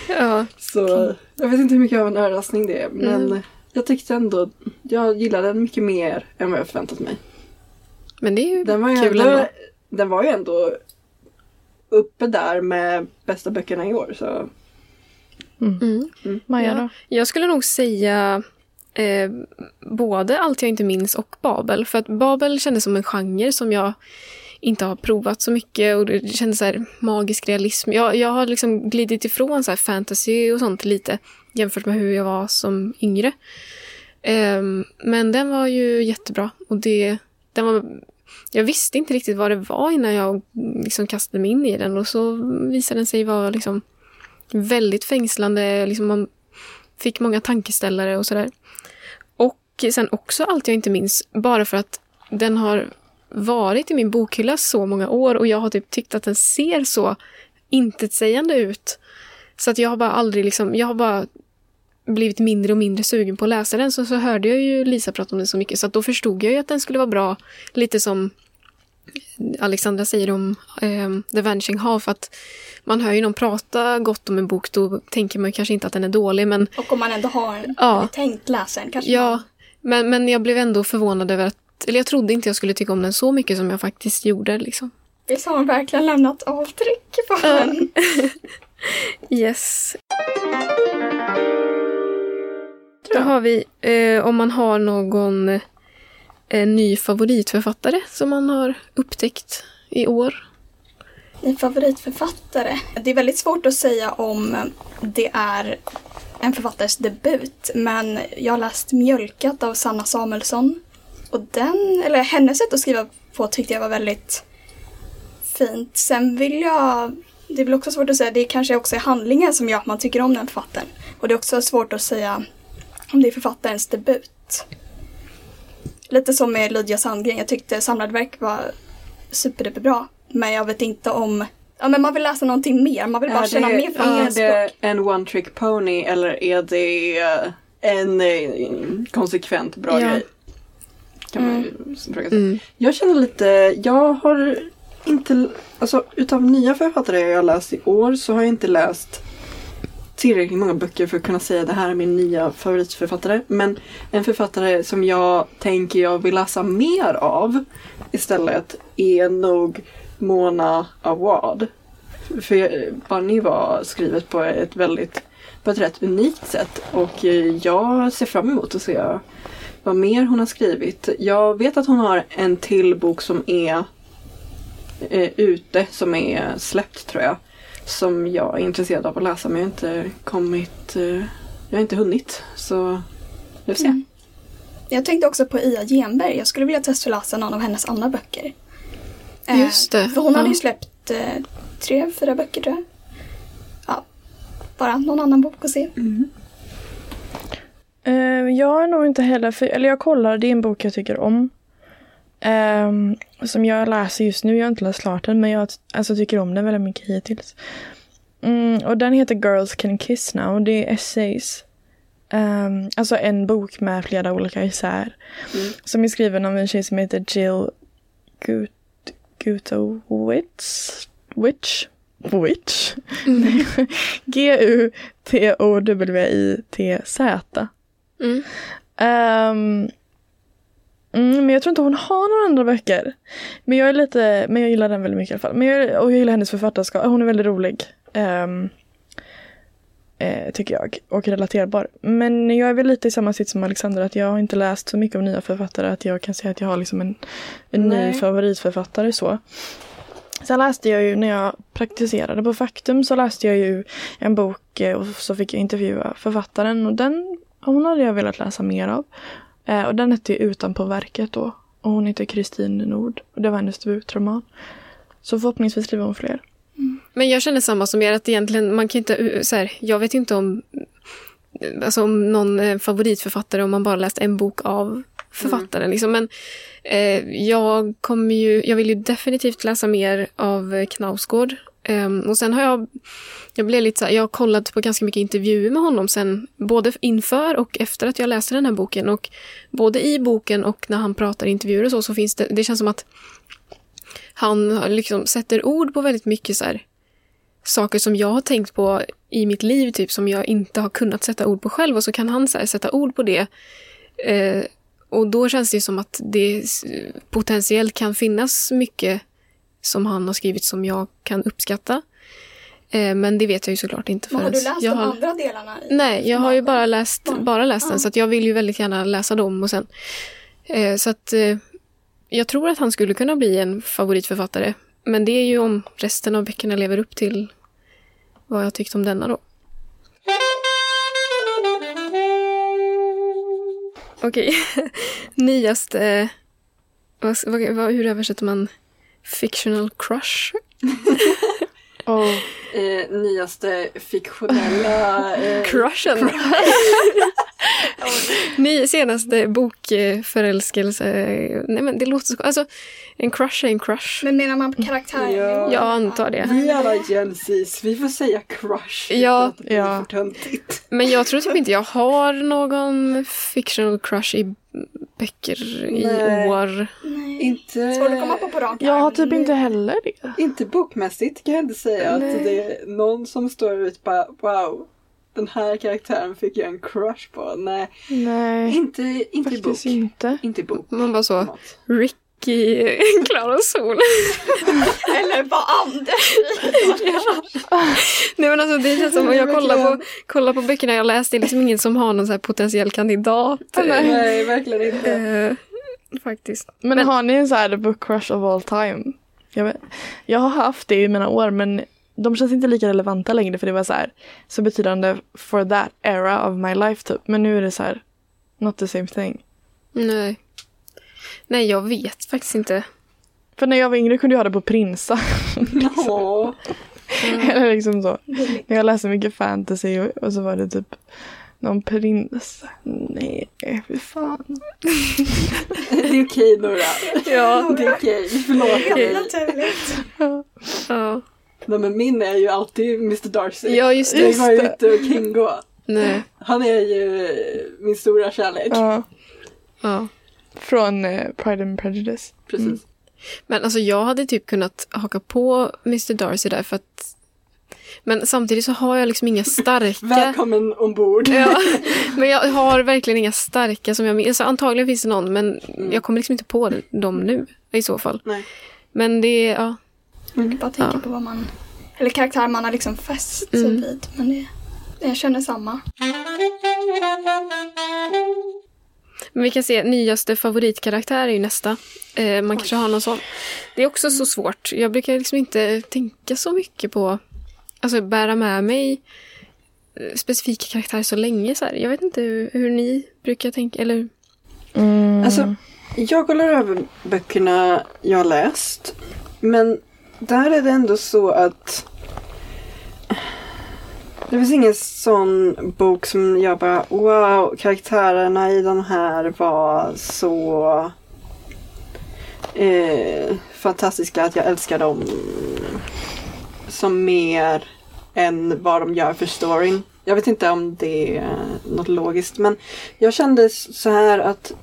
Ja. Så jag vet inte hur mycket av en överraskning det är men Mm. jag tyckte ändå, jag gillade den mycket mer än vad jag förväntat mig. Men det är ju Den var, ju kul ändå, ändå. den var ju ändå uppe där med bästa böckerna i år. Så. Mm. Maja Ja. då? Jag skulle nog säga eh, både Allt jag inte minns och Babel. För att Babel kändes som en genre som jag inte har provat så mycket och det kändes så här magisk realism. Jag, jag har liksom glidit ifrån så här fantasy och sånt lite jämfört med hur jag var som yngre. Ehm, men den var ju jättebra och det, den var, jag visste inte riktigt vad det var innan jag liksom kastade mig in i den och så visade den sig vara liksom väldigt fängslande. Liksom man fick många tankeställare och sådär. Och sen också allt jag inte minns, bara för att den har varit i min bokhylla så många år och jag har typ tyckt att den ser så intetsägande ut. Så att jag har bara aldrig liksom, jag har bara blivit mindre och mindre sugen på att läsa den. Så, så hörde jag ju Lisa prata om den så mycket så att då förstod jag ju att den skulle vara bra. Lite som Alexandra säger om ehm, The Vanishing Half att man hör ju någon prata gott om en bok då tänker man kanske inte att den är dålig men Och om man ändå har Ja. tänkt läsa den kanske Ja, men, men jag blev ändå förvånad över att eller jag trodde inte jag skulle tycka om den så mycket som jag faktiskt gjorde. Liksom. Visst har man verkligen lämnat avtryck på den? Yes. Då har vi eh, om man har någon eh, ny favoritförfattare som man har upptäckt i år. Min favoritförfattare? Det är väldigt svårt att säga om det är en författares debut, men jag har läst Mjölkat av Sanna Samuelsson. Och den, eller hennes sätt att skriva på tyckte jag var väldigt fint. Sen vill jag, det är väl också svårt att säga, det kanske också är handlingen som gör att man tycker om den författaren. Och det är också svårt att säga om det är författarens debut. Lite som med Lydia Sandgren, jag tyckte Samlade verk var superduperbra. Men jag vet inte om... Ja men man vill läsa någonting mer, man vill bara Är känna det, mer från är det språk. en one trick pony eller är det eh, en eh, konsekvent bra Ja. grej? Kan man ju fråga sig. Mm. Jag känner lite, jag har inte, alltså utav nya författare jag har läst i år så har jag inte läst tillräckligt många böcker för att kunna säga det här är min nya favoritförfattare. Men en författare som jag tänker jag vill läsa mer av istället är nog Mona Award. För Bunny var skrivet på ett väldigt, på ett rätt unikt sätt och jag ser fram emot att se vad mer hon har skrivit. Jag vet att hon har en till bok som är eh, ute, som är släppt tror jag. Som jag är intresserad av att läsa men jag har inte kommit, eh, jag har inte hunnit. Så vi får se. Mm. Jag tänkte också på Ia Genberg, jag skulle vilja testläsa någon av hennes andra böcker. Eh, Just det, För hon hade ja. ju släppt eh, tre, fyra böcker tror jag. Ja, bara någon annan bok att se. Eh, jag har nog inte heller, för, eller jag kollar, det är en bok jag tycker om. Ehm, som jag läser just nu, jag har inte läst klart den men jag alltså, tycker om den väldigt mycket hittills. Mm, och den heter Girls Can Kiss Now, det är essays. Ehm, alltså en bok med flera olika isär. Mm. Som är skriven av en tjej som heter Jill Gut Gutowitz. Witch. Witch. G-U-T-O-W-I-T-Z. Mm. Ehm, mm, men jag tror inte hon har några andra böcker. Men jag är lite, men jag gillar den väldigt mycket i alla fall. Men jag, och jag gillar hennes författarskap. Hon är väldigt rolig. ehm, eh, tycker jag. Och relaterbar. Men jag är väl lite i samma sitt som Alexandra. Att jag har inte läst så mycket av nya författare. Att jag kan säga att jag har liksom en, en ny favoritförfattare så. Sen läste jag ju när jag praktiserade på Faktum så läste jag ju en bok eh, och så fick jag intervjua författaren och den hon hade jag velat läsa mer av. Eh, och den hette ju Utanpå verket då. Och hon heter Kristin Nord. Och det var hennes debutroman. Så förhoppningsvis skriver hon fler. Men jag känner samma som er, att egentligen, man kan inte, uh, så här, jag vet inte om, alltså om någon eh, favoritförfattare om man bara läst en bok av författaren. Liksom. Men eh, jag kommer ju, jag vill ju definitivt läsa mer av eh, Knausgård. Ehm, och sen har jag, jag blev lite så här, jag har kollat på ganska mycket intervjuer med honom sen, både inför och efter att jag läste den här boken. Och både i boken och när han pratar i intervjuer och så, så finns det, det känns som att han liksom sätter ord på väldigt mycket så här, saker som jag har tänkt på i mitt liv, typ som jag inte har kunnat sätta ord på själv. Och så kan han så här, sätta ord på det. Eh, och då känns det som att det potentiellt kan finnas mycket som han har skrivit som jag kan uppskatta. Eh, men det vet jag ju såklart inte Men har du förrän läst jag de har... andra delarna? Nej, jag har ju bara läst, Bara- läst den så jag vill ju väldigt gärna läsa dem och sen. Eh, så att eh, jag tror att han skulle kunna bli en favoritförfattare. Men det är ju om resten av böckerna lever upp till vad jag tyckte om denna då. Okej, nyaste... Eh, vad, vad, hur översätter man fictional crush? Oh. Eh, nyaste fiktionella... Eh, Crushen! Ny senaste bokförälskelse. Nej men det låter så... Alltså, en crush är en crush. Men menar man karaktären? Ja. Jag antar det. vi är alla Gen Zs, vi får säga crush Ja. Ja. Men jag tror typ inte jag har någon fictional crush i böcker i Nej. år. Nej. Inte, Svårt att komma på på rak Jag har typ inte heller det. inte bokmässigt kan jag inte säga Nej. att det är någon som står ut bara wow, den här karaktären fick jag en crush på. Nej, Nej, inte, inte i bok. inte. Inte i bok. Man bara så, Ricky, Klara och Sol. Eller vad Anders Nej men alltså det känns som om jag kollar på, kollar på böckerna jag läst, det är liksom ingen som har någon så här potentiell kandidat. Nej, verkligen inte. Eh, faktiskt. Men, Men- har ni en så här book crush of all time? Jag, vet, jag har haft det i mina år men de känns inte lika relevanta längre för det var så här så betydande for that era of my life typ. Men nu är det så här not the same thing. Nej. Nej, jag vet faktiskt inte. För när jag var yngre kunde jag ha det på prinsar. Åh, Eller liksom så. Jag läste mycket fantasy och, och så var det typ någon prins. Nej, fy fan. det är okej Nora. Ja. Det är okej, förlåt Helt mig. naturligt. Ja, Nej, men min är ju alltid Mr Darcy. ja just Det det. går ju inte kringgå. Nej. Han är ju min stora kärlek. Ja, Ja. Från eh, Pride and Prejudice. Precis. Men alltså jag hade typ kunnat haka på Mr Darcy där för att men samtidigt så har jag liksom inga starka... Välkommen ombord. Ja, men jag har verkligen inga starka som jag minns. Alltså, antagligen finns det någon men jag kommer liksom inte på dem nu i så fall. Nej. Men det är, ja. Jag bara tänker Ja. på vad man... Eller karaktär man har liksom fäst sig Mm. vid. Men det, jag känner samma. Men vi kan se, nyaste favoritkaraktär är ju nästa. Eh, man kanske har någon sån. Det är också så svårt. Jag brukar liksom inte tänka så mycket på, alltså bära med mig eh, specifika karaktärer så länge. Så här. Jag vet inte hur, hur ni brukar tänka, eller Mm. Alltså, jag kollar över böckerna jag har läst. Men där är det ändå så att det finns ingen sån bok som jag bara wow, karaktärerna i den här var så eh, fantastiska att jag älskar dem som mer än vad de gör för storyn. Jag vet inte om det är något logiskt men jag kände så här att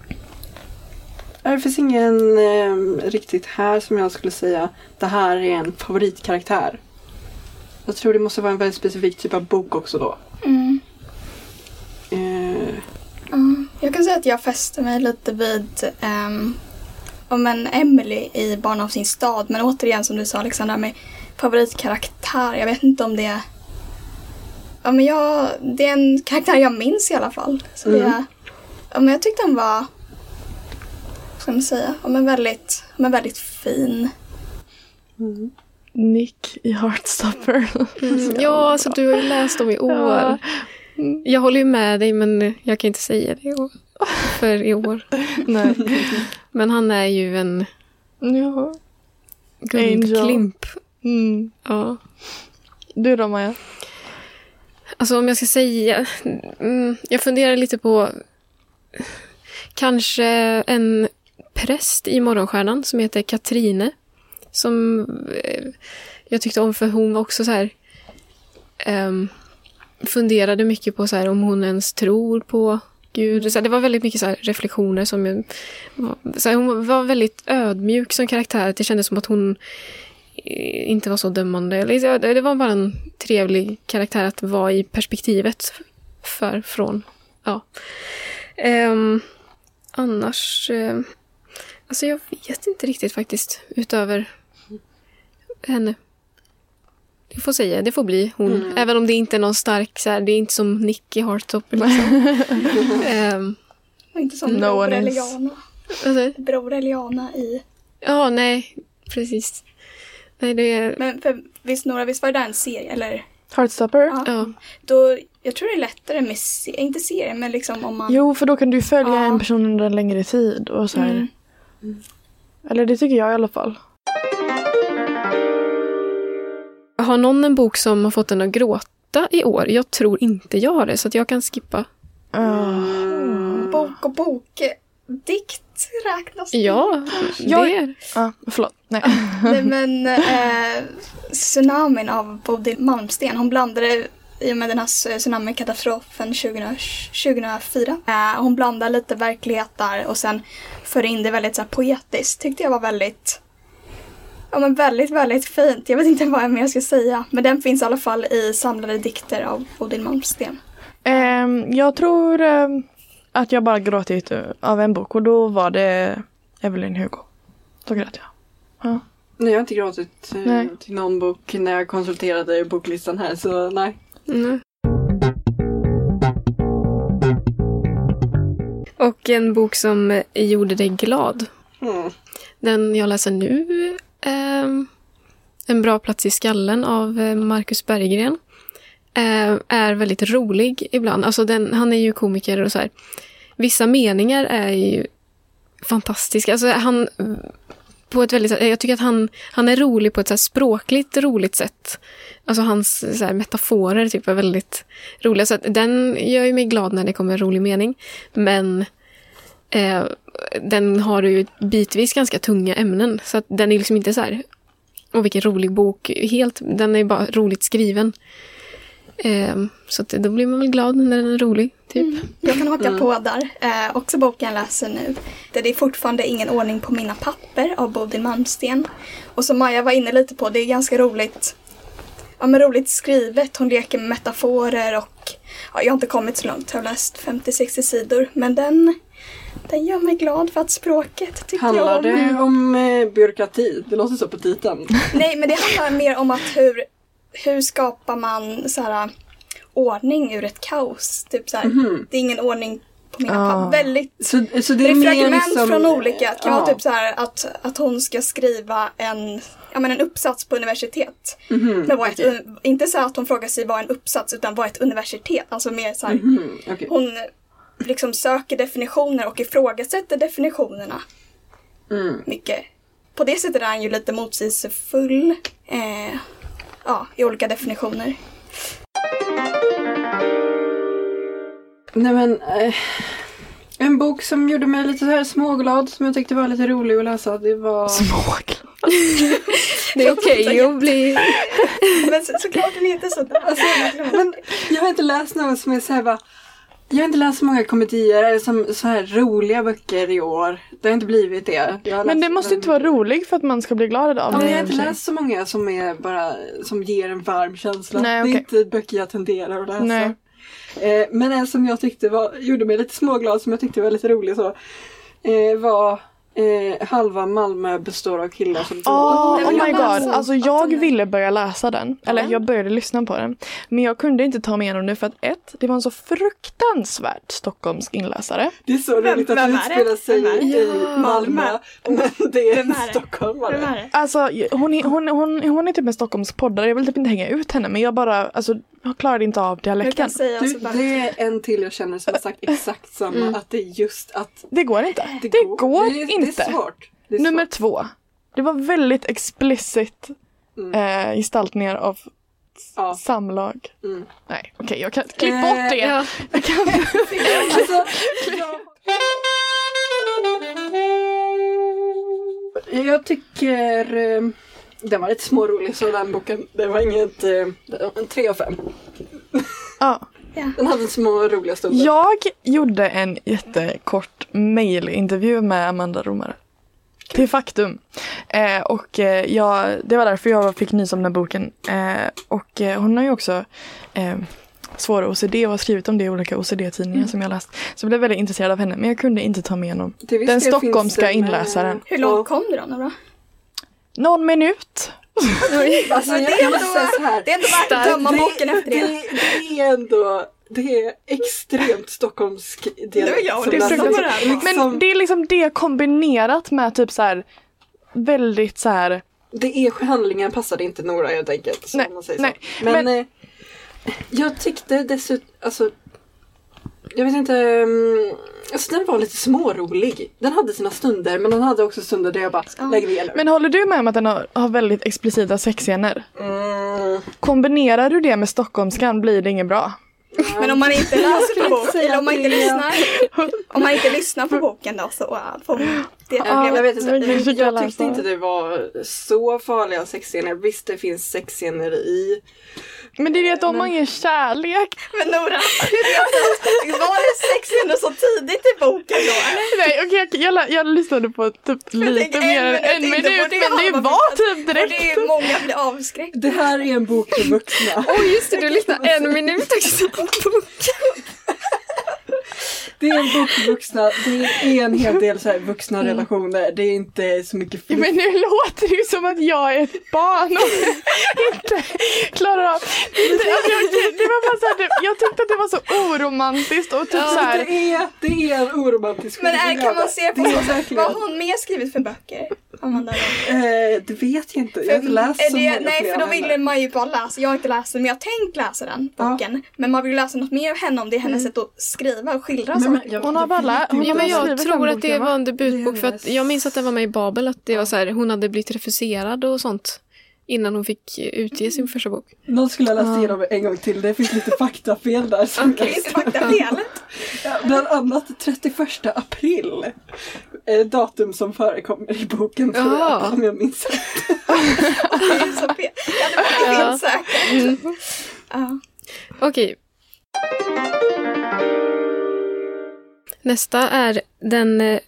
eh, Det finns ingen eh, riktigt här som jag skulle säga det här är en favoritkaraktär. Jag tror det måste vara en väldigt specifik typ av bok också då. Mm. Eh, Ja, jag kan säga att jag fäste mig lite vid um, om en Emily i Barn av sin stad. Men återigen som du sa Alexandra med favoritkaraktär. Jag vet inte om det är... Ja, men jag, det är en karaktär jag minns i alla fall. Så det Mm. är, ja, men jag tyckte han var... Vad ska man säga? Ja, men väldigt, men väldigt fin. Nick i Heartstopper. Mm, ja, alltså du har ju läst dem i år. Ja. Jag håller ju med dig men jag kan inte säga det för i år. Nej. Men han är ju en Ja. guldklimp. Mm. Ja. Du då Maja? Alltså om jag ska säga. Mm, jag funderar lite på kanske en präst i Morgonstjärnan som heter Katrine. Som eh, jag tyckte om för hon var också så här. Um, funderade mycket på så här, om hon ens tror på Gud. Så här, det var väldigt mycket så här, reflektioner som jag, så här, hon var väldigt ödmjuk som karaktär. Det kändes som att hon eh, inte var så dömande. Det var bara en trevlig karaktär att vara i perspektivet för, från. Ja. Um, annars... Uh, alltså jag vet inte riktigt faktiskt. Utöver henne. Jag får säga, det får bli hon. Mm. Även om det inte är någon stark, så här, det är inte som Nicky Hartop. Liksom. Och inte som No Bror. Eliana. alltså, Bror Eliana i... ja, nej, precis. Nej, det är... Men för, visst Nora, visst var det där en serie? Eller? Heartstopper? Ja. Ja. Då, jag tror det är lättare med, se- inte serie, men liksom om man... Jo, för då kan du följa Ja. en person under en längre tid. Och så här. Mm. Eller det tycker jag i alla fall. Har någon en bok som har fått en att gråta i år? Jag tror inte jag har det, så att jag kan skippa. Mm. Bok och bok. Dikt räknas det? Ja, Jag- det är... Ja, förlåt. Nej. Nej, men eh, tsunamin av Bodil Malmsten, hon blandade i och med den här tsunamikatastrofen 2000 2004. Eh, hon blandade lite verklighet där och sen för in det väldigt så här, poetiskt. Tyckte jag var väldigt Ja men väldigt, väldigt fint. Jag vet inte vad jag mer ska säga. Men den finns i alla fall i samlade dikter av Bodil Malmsten. Ehm, jag tror ehm, att jag bara gråtit eh, av en bok och då var det Evelyn Hugo. Då grät jag. Ja. Nej, jag har inte gråtit eh, Nej. till någon bok när jag konsulterade boklistan här så nej. Mm. Och en bok som gjorde dig glad. Mm. Den jag läser nu, Ehm, en bra plats i skallen av eh, Marcus Berggren, ehm, är väldigt rolig ibland. Alltså den, han är ju komiker och så här. Vissa meningar är ju fantastiska. Alltså han, på ett väldigt, jag tycker att han, han är rolig på ett så här språkligt roligt sätt. Alltså hans så här, metaforer typ är väldigt roliga. Så den gör ju mig glad när det kommer en rolig mening. Men eh, den har ju bitvis ganska tunga ämnen. Så att den är liksom inte så här, och vilken rolig bok. Helt, den är bara roligt skriven. Eh, så att då blir man väl glad när den är rolig. Typ. Jag kan haka på där. Eh, också boken jag läser nu. Det är fortfarande Ingen ordning på mina papper av Bodil Malmsten. Och som Maja var inne lite på, det är ganska roligt. Ja men roligt skrivet. Hon leker med metaforer och ja, jag har inte kommit så långt. Jag har läst 50-60 sidor. Men den, den gör mig glad för att språket tycker Handlar jag om. det om eh, byråkrati? Det låter så på titeln. Nej men det handlar mer om att hur, hur skapar man så här, ordning ur ett kaos. Typ så här, Mhm. det är ingen ordning på mina Ah. papper. Väldigt Så, så det Det är är mer fragment liksom, från olika. Det kan ja. vara typ så här att, att hon ska skriva en, ja, men en uppsats på universitet. Mhm, Men vad är un- inte så att hon frågar sig vad är en uppsats utan vad är ett universitet. Alltså mer så här, Mhm, okej. hon liksom söker definitioner och ifrågasätter definitionerna Mm. mycket. På det sättet är han ju lite motsägelsefull eh, ja, i olika definitioner. Nej men, eh, en bok som gjorde mig lite så här småglad som jag tyckte var lite rolig att läsa. Det var... Småglad. Det är okej att bli... Men så, såklart den heter sådär. Alltså, men jag har inte läst något som är så här bara Jag har inte läst så många komedier eller som, så här roliga böcker i år. Det har inte blivit det. Men det måste inte vara roligt för att man ska bli glad av Ja, det. jag har inte läst så många som är bara som ger en varm känsla. Nej, Det är inte böcker jag tenderar att läsa. Nej. Eh, men en som jag tyckte var, gjorde mig lite småglad, som jag tyckte var lite rolig så, eh, var eh, Halva Malmö består av killar som Oh, oh my jag god, alltså jag ville börja läsa den. Eller Ja. jag började lyssna på den. Men jag kunde inte ta mig igenom det för att ett, det var en så fruktansvärt stockholmsk inläsare. Det är så roligt att det utspelar sig i. Malmö. Men det är, Vem är det? Stockholm. var Vem det. är det? Alltså hon är, hon, hon, hon är typ en Stockholmspoddare, jag vill typ inte hänga ut henne men jag bara, alltså jag klarade inte av dialekten. Du, så bara. det är en till jag känner som har sagt exakt samma, att det är just att Det går inte. det, Det går är- inte. Det är svårt. Det är Nummer svårt. två. Det var väldigt explicit Mm. eh, gestaltningar av Ja. samlag. Mm. Nej, okej jag kan klipp Eh, bort det. Ja. Jag kan, Alltså, jag, jag tycker eh, den var lite smårolig så den boken. Det var inget, eh, en 3 av 5. ja. Den hade små roliga stunder. Jag gjorde en jättekort mailintervju med Amanda Romare. Till Faktum. Eh, och eh, jag, det var därför jag fick nys om den här boken. Eh, och eh, hon har ju också eh, svår OCD och har skrivit om det i olika OCD-tidningar som jag läst. Så jag blev väldigt intresserad av henne men jag kunde inte ta. Till viss Den stockholmska med- inläsaren. Hur långt kom du då Nora? Någon minut. Alltså, det är ändå- säga så här. Det är inte värt att döma boken efter det. det. Det är ändå det är extremt stockholmsk dialekt. På det här. Liksom, Men det är liksom det kombinerat med typ så här väldigt så här det är handlingen passade inte Nora helt enkelt. Nej, Nej, man säger nej, Så. Men, men- eh, jag tyckte dessutom, alltså jag vet inte, mm, alltså den var lite smårolig. Den hade sina stunder men den hade också stunder där jag bara, Ja. lägg ner nu. Men håller du med om att den har, har väldigt explicita sexscener? Mm, Kombinerar du det med stockholmskan blir det inget bra. Men om man inte läser på boken, eller om man inte lyssnar. Om man inte lyssnar på boken då så får man det Ja, problemet. jag vet inte. jag tyckte inte det var så farliga sexscener. Visst, det finns sexscener i. Men det är det att om man ger kärlek. Men Nora, var det sex scener så tidigt i boken då? Nej okej okej, jag, lä- jag lyssnade på typ lite mer en än en minut på men det man var typ Och direkt. det är många blir avskräckta. Det här är en bok för vuxna. Oj just det, du lyssnade en minut också. Det är en bok för vuxna. Det är en hel del så här vuxna relationer. Det är inte så mycket Mm. Ja, fluff. men nu låter det ju som att jag är ett barn och inte klarar av... Det, alltså, jag, det var bara så här, jag tyckte att det var så oromantiskt och typ så här, Det är, det är en oromantisk Men är, kan man det. se på vad hon mer skrivit för böcker? Amanda då? Eh, det vet jag inte. Jag har inte läst är så det, många Nej för då av vill henne. man ju bara läsa, jag har inte läst den men jag har tänkt läsa den Ja. boken. Men man vill läsa något mer av henne om det är hennes sätt att skriva och skildra Men- men saker. jag- hon har bara hon Ja, men jag tror att det va? var en debutbok för att jag minns att den var med i Babel att det var så här, hon hade blivit refuserad och sånt innan hon fick utge sin första bok. Någon skulle ha läst igenom en gång till. Det finns lite faktafel där. är inte faktafel. Bland annat 31 april. Eh, datum som förekommer i boken tror jag, Ja. om jag minns rätt. Det är så fel. Ja, det var Ja. helt säkert. Mm. Okej. Nästa är den eh,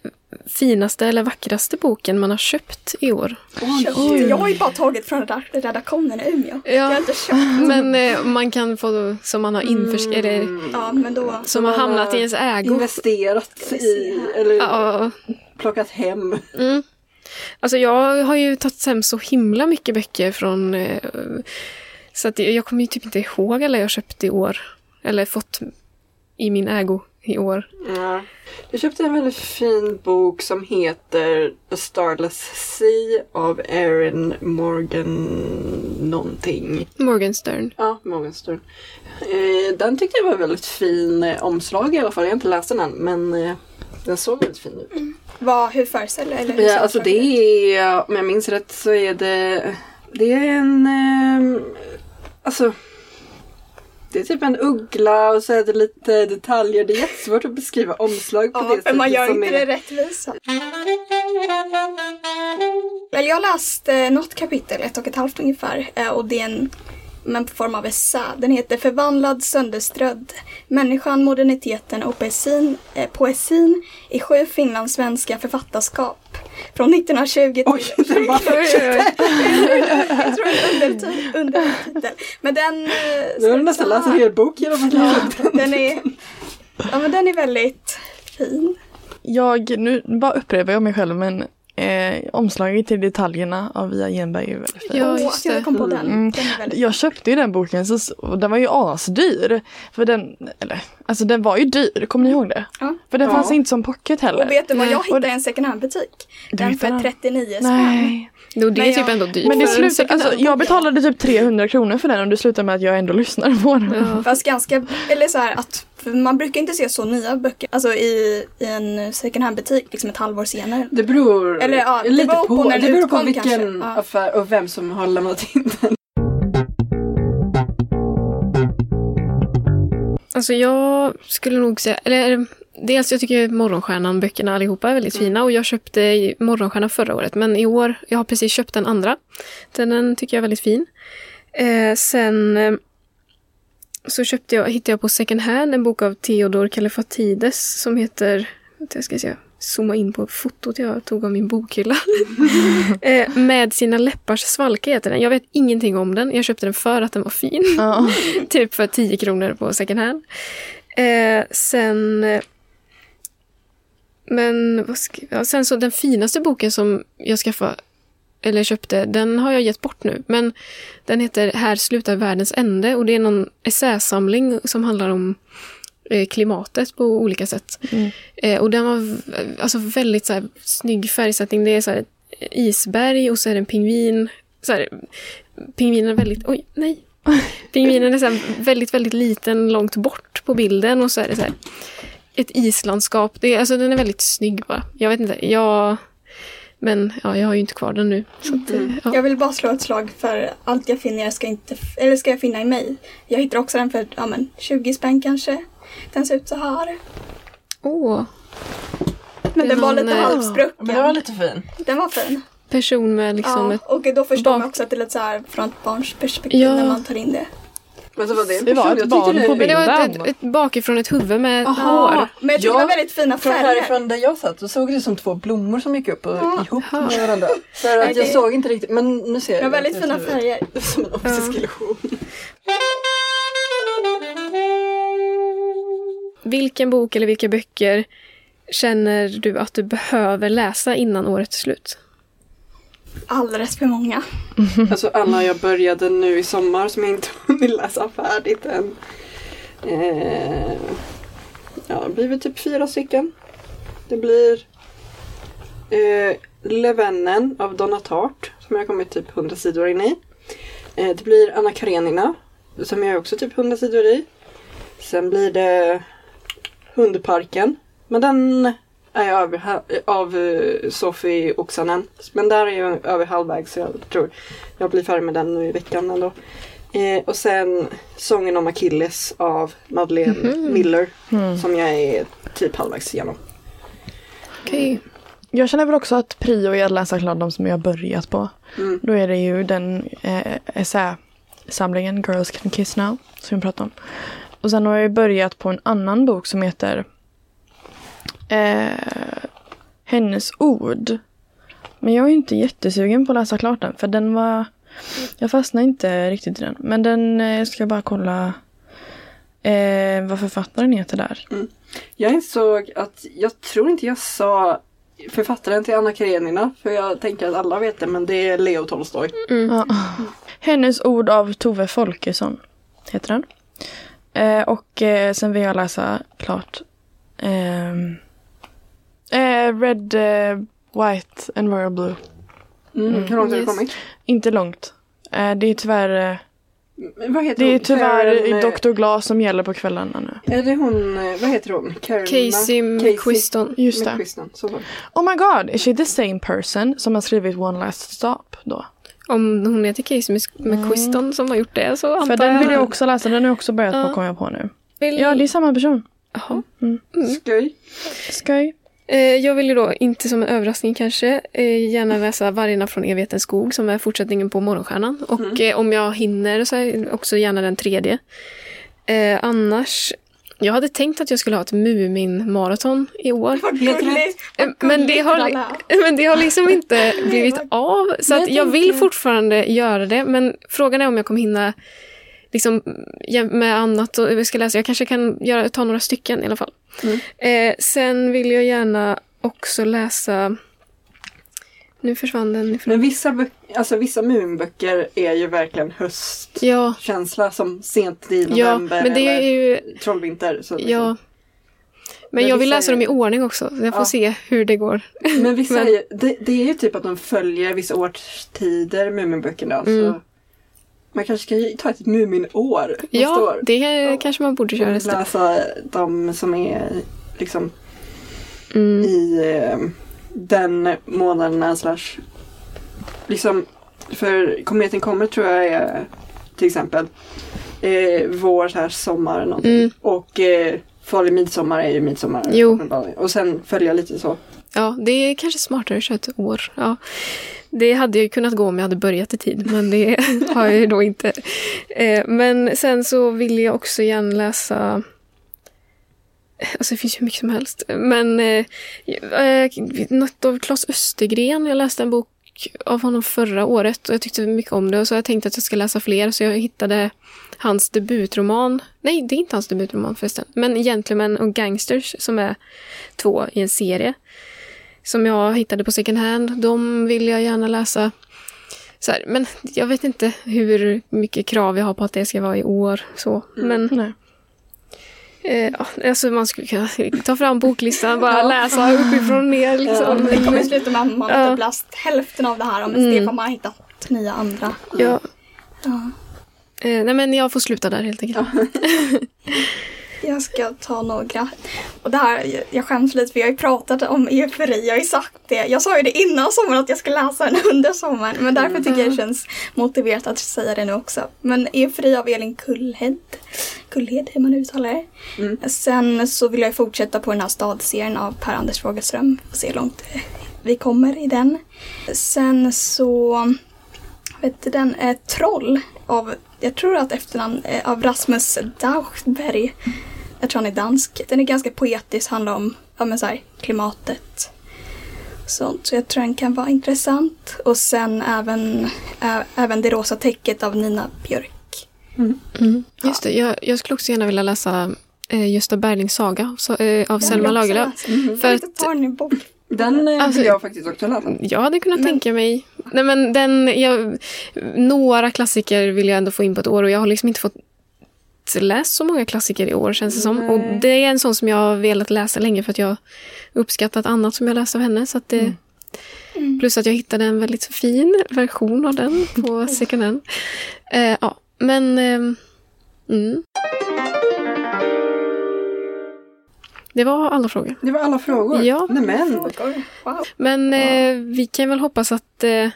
finaste eller vackraste boken man har köpt i år. Köpt. Jag har ju bara tagit från redak- redaktionen i Umeå. Jag har Ja, inte köpt. men eh, man kan få som man har införs... Eller Ja, men då. som har hamnat i ens ägo. Investerat i, eller Ja, plockat hem. Mm. Alltså jag har ju tagit hem så himla mycket böcker från... Eh, så att jag kommer ju typ inte ihåg alla jag köpt i år. Eller fått i min ägo i år. Ja. Jag köpte en väldigt fin bok som heter A Starless Sea av Erin Morgan någonting. Morgenstern. Ja, Morgenstern. Eh, den tyckte jag var väldigt fin eh, omslag i alla fall. Jag har inte läst den än men eh, den såg väldigt fin ut. Vad, hur föreställer eller hur Ja, alltså det är, om jag minns rätt så är det, det är en, alltså det är typ en uggla och så är det lite detaljer. Det är jättesvårt att beskriva omslag på Ja, det sättet. man gör som inte är, det rättvisa. Väl, jag har läst eh, något kapitel, ett och ett halvt ungefär. Eh, och det är en men på form av essä. Den heter Förvandlad sönderströdd. Människan, moderniteten och poesin, eh, poesin i sju finlandssvenska författarskap. Från 1920 till... Oj, den var Jag tror det är undertitel. undertitel. Men den... eh, Nu har du nästan läst en hel bok genom att den. Den är, ja, men den är väldigt fin. Jag, nu bara upprepar jag mig själv men eh, omslaget till detaljerna av Via Genberg är väldigt fint. Ja, just jag det. kom på den. Mm. den väldigt Jag köpte ju den boken så, och den var ju asdyr. För den, eller, alltså den var ju dyr, kommer ni ihåg det? Ja. För den Ja. fanns inte som pocket heller. Och vet du vad jag hittade i en second hand butik? Den för den? 39 spänn. Nej. Jo, det är typ jag- ändå dyrt Men det second alltså, jag betalade typ 300 kronor för den och det slutade med att jag ändå lyssnade på den. Ja. Fast ganska, eller så här att för man brukar inte se så nya böcker, alltså i, i en second hand butik liksom ett halvår senare. Det beror Eller, ja, det lite beror på, det beror på vilken kanske. Ja. affär och vem som har lämnat in den. Alltså jag skulle nog säga, eller dels jag tycker Morgonstjärnan-böckerna allihopa är väldigt fina och jag köpte Morgonstjärnan förra året men i år, jag har precis köpt den andra. Den, den tycker jag är väldigt fin. Eh, sen eh, så köpte jag, hittade jag på second hand en bok av Theodor Kallifatides som heter, jag ska se, zooma in på fotot jag tog av min bokhylla. eh, med sina läppars svalka heter den. Jag vet ingenting om den. Jag köpte den för att den var fin. Typ för 10 kronor på second hand. Eh, sen... eh, Men vad ska, ja, sen så den finaste boken som jag skaffade, eller köpte, den har jag gett bort nu. Men den heter Här slutar världens ände och det är någon essäsamling som handlar om eh, klimatet på olika sätt. Mm. Eh, och den var alltså väldigt så här, snygg färgsättning. Det är så här, isberg och så är det en pingvin. Så här, pingvinen är väldigt... Oj, nej. Pingvinen är så väldigt, väldigt liten långt bort på bilden och så är det så här, ett islandskap. Det är, alltså, den är väldigt snygg bara. Jag vet inte, jag... Men ja, jag har ju inte kvar den nu. Så att, eh, ja. Jag vill bara slå ett slag för allt jag finner ska, inte, eller ska jag finna i mig. Jag hittar också den för ja, men, 20 spänn kanske. Den ser ut så här. Åh, Men Det är den var lite eh, halvsprucken. lite fin. Den var fin. person med liksom ja, ett... och då förstår man bak- också att det är lite så här från ett barns perspektiv Ja. när man tar in det. Men så var det en Det var ett jag barn tyckte på det- Men det var bilden. ett, ett, ett bakifrån ett huvud med Aha. hår. Men jag tycker Ja, det var väldigt fina Från färger. härifrån där jag satt så såg det som två blommor som gick upp och Ja. ihop Jaha. med varandra. För att jag såg inte riktigt, men nu ser jag. Det var väldigt fina färger. Som en optisk illusion. Vilken bok eller vilka böcker känner du att du behöver läsa innan året är slut? Alldeles för många. Alltså alla jag började nu i sommar som jag inte hunnit läsa färdigt än. Eh, ja, det blir väl typ fyra stycken. Det blir eh, Levennen av Donna Tartt som jag kommit typ 100 sidor in i. Eh, det blir Anna Karenina som jag också typ 100 sidor i. Sen blir det Hundparken. Men den jag över, av eh, Sofie Oksanen. Men där är jag över halvvägs så jag tror jag blir färdig med den nu i veckan ändå. Eh, och sen Sången om Achilles av Madeleine Mhm. Miller Mm. som jag är typ halvvägs igenom. Okej. Jag känner väl också att prio är att läsa klart de som jag har börjat på. Mm. Då är det ju den eh, essäsamlingen Girls Can Kiss Now som vi pratade om. Och sen har jag börjat på en annan bok som heter eh, Hennes ord. Men jag är inte jättesugen på att läsa klart den för den var Jag fastnade inte riktigt i den. Men den eh, ska jag bara kolla eh, vad författaren heter där. Jag insåg att jag tror inte jag sa författaren till Anna Karenina för jag tänker att alla vet det men det är Leo Tolstoj. Mm. Ja. Hennes ord av Tove Folkesson heter den. Eh, och eh, sen vill jag läsa klart eh, Red, eh, White and Royal Blue. Mm. Mm. Hur långt har du kommit? Inte långt. Eh, det är tyvärr, eh, Men Vad heter det är hon? tyvärr Karen, eh, Dr. Glas som gäller på kvällarna nu. Är det hon, eh, vad heter hon? Karen, Casey McQuiston. Just det. McQuiston. Oh my god, is she the same person som har skrivit One Last Stop då? Om hon heter Casey McQuiston som har gjort det så antar För den vill jag jag också läsa, den har jag också börjat Ja. på kommer jag på nu. vill... Ja, det är samma person. Jaha. Skoj. Skoj. Eh, jag vill ju då, inte som en överraskning kanske, eh, gärna läsa Vargarna från evighetens skog som är fortsättningen på Morgonstjärnan. Och eh, om jag hinner så är också gärna den tredje. Eh, annars, jag hade tänkt att jag skulle ha ett Mumin-maraton i år. Men det, har, men det har liksom inte blivit av. Så att jag vill fortfarande göra det. Men frågan är om jag kommer hinna liksom, med annat och jag ska läsa. Jag kanske kan göra, ta några stycken i alla fall. Mm. Eh, sen vill jag gärna också läsa... Nu försvann den ifrån... Men vissa, alltså, vissa Muminböcker är ju verkligen höstkänsla Ja, som sent i ja, november men det är eller ju... trollvinter. Så liksom. Ja. Men Men jag vill läsa är- dem i ordning också. så Jag får Ja. se hur det går. Men vissa Men- är ju, det, det är ju typ att de följer vissa årstider, Muminböckerna. Mm. Man kanske ska ta ett Muminår Ja, år. det kanske man borde köra Och läsa de som är liksom Mm. i eh, den månaden slash liksom för kometen kommer tror jag är till exempel eh, vår, här, sommar någonting. Mm. Och eh, farlig midsommar är ju midsommar. Jo. Och sen följa lite så. Ja, det är kanske smartare att köra ett år. Ja. Det hade ju kunnat gå om jag hade börjat i tid, men det har jag ju då inte. Eh, men sen så vill jag också gärna läsa... Alltså det finns ju mycket som helst. Men eh, eh, något av Claes Östergren. Jag läste en bok av honom förra året och jag tyckte mycket om det. Och så har jag tänkt att jag ska läsa fler, så jag hittade hans debutroman. Nej, det är inte hans debutroman förresten. Men Gentlemen och Gangsters som är två i en serie som jag hittade på second hand. De vill jag gärna läsa. Så här, men jag vet inte hur mycket krav jag har på att det ska vara i år. Så. Men Nej. eh, ja, alltså man skulle kunna ta fram boklistan bara läsa uppifrån och ner. Liksom. Det kommer sluta med att man Ja. typ läst hälften av det här om Mm. Stefan har hittat nya andra. Ja. Ja. Eh, nej men jag får sluta där helt enkelt. Jag ska ta några. Och det här, jag skäms lite för jag har ju pratat om eufori, jag har ju sagt det. Jag sa ju det innan sommaren att jag ska läsa den under sommaren. Men därför tycker jag det känns motiverat att säga det nu också. Men eufori av Elin Kullhed. Kullhed, hur man uttalar det. Mm. Sen så vill jag fortsätta på den här stadserien av Per-Anders Fogelström. Får se hur långt vi kommer i den. Sen så, vet du den, är Troll av, jag tror att efternamn, eh, av Rasmus Dauchberg. Jag tror han är dansk. Den är ganska poetisk, handlar om ja, men så här, klimatet. Sånt. Så jag tror den kan vara intressant. Och sen även, ä, även Det rosa täcket av Nina Björk. Mm. Just det, jag, jag skulle också gärna vilja läsa eh, Gösta Berlings saga så, eh, av Selma Lagerlöf. För För att den i bok. Den eh, Alltså- vill jag faktiskt också läsa. jag hade kunnat Men- tänka mig... Nej, men den, jag, några klassiker vill jag ändå få in på ett år och jag har liksom inte fått läst så många klassiker i år känns det som. Och det är en sån som jag har velat läsa länge för att jag uppskattat annat som jag läst av henne. Så att det, Plus att jag hittade en väldigt fin version av den på second hand. Eh, ja, men... ehm, mm. Det var alla frågor. Det var alla frågor. Ja. Nämen. Frågor. Wow. Men eh, vi kan väl hoppas att eh,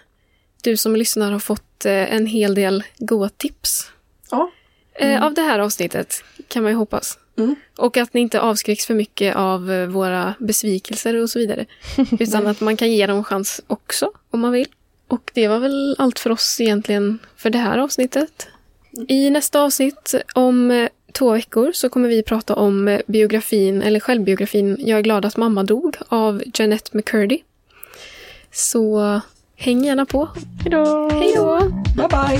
du som lyssnar har fått eh, en hel del goda tips. Ja. Eh, av det här avsnittet, kan man ju hoppas. Mm. Och att ni inte avskräcks för mycket av eh, våra besvikelser och så vidare. Utan att man kan ge dem en chans också, om man vill. Och det var väl allt för oss egentligen för det här avsnittet. I nästa avsnitt om eh, två veckor så kommer vi prata om biografin, eller självbiografin Jag är glad att mamma dog av Jeanette McCurdy. Så häng gärna på. Hejdå! Hej då! Bye bye.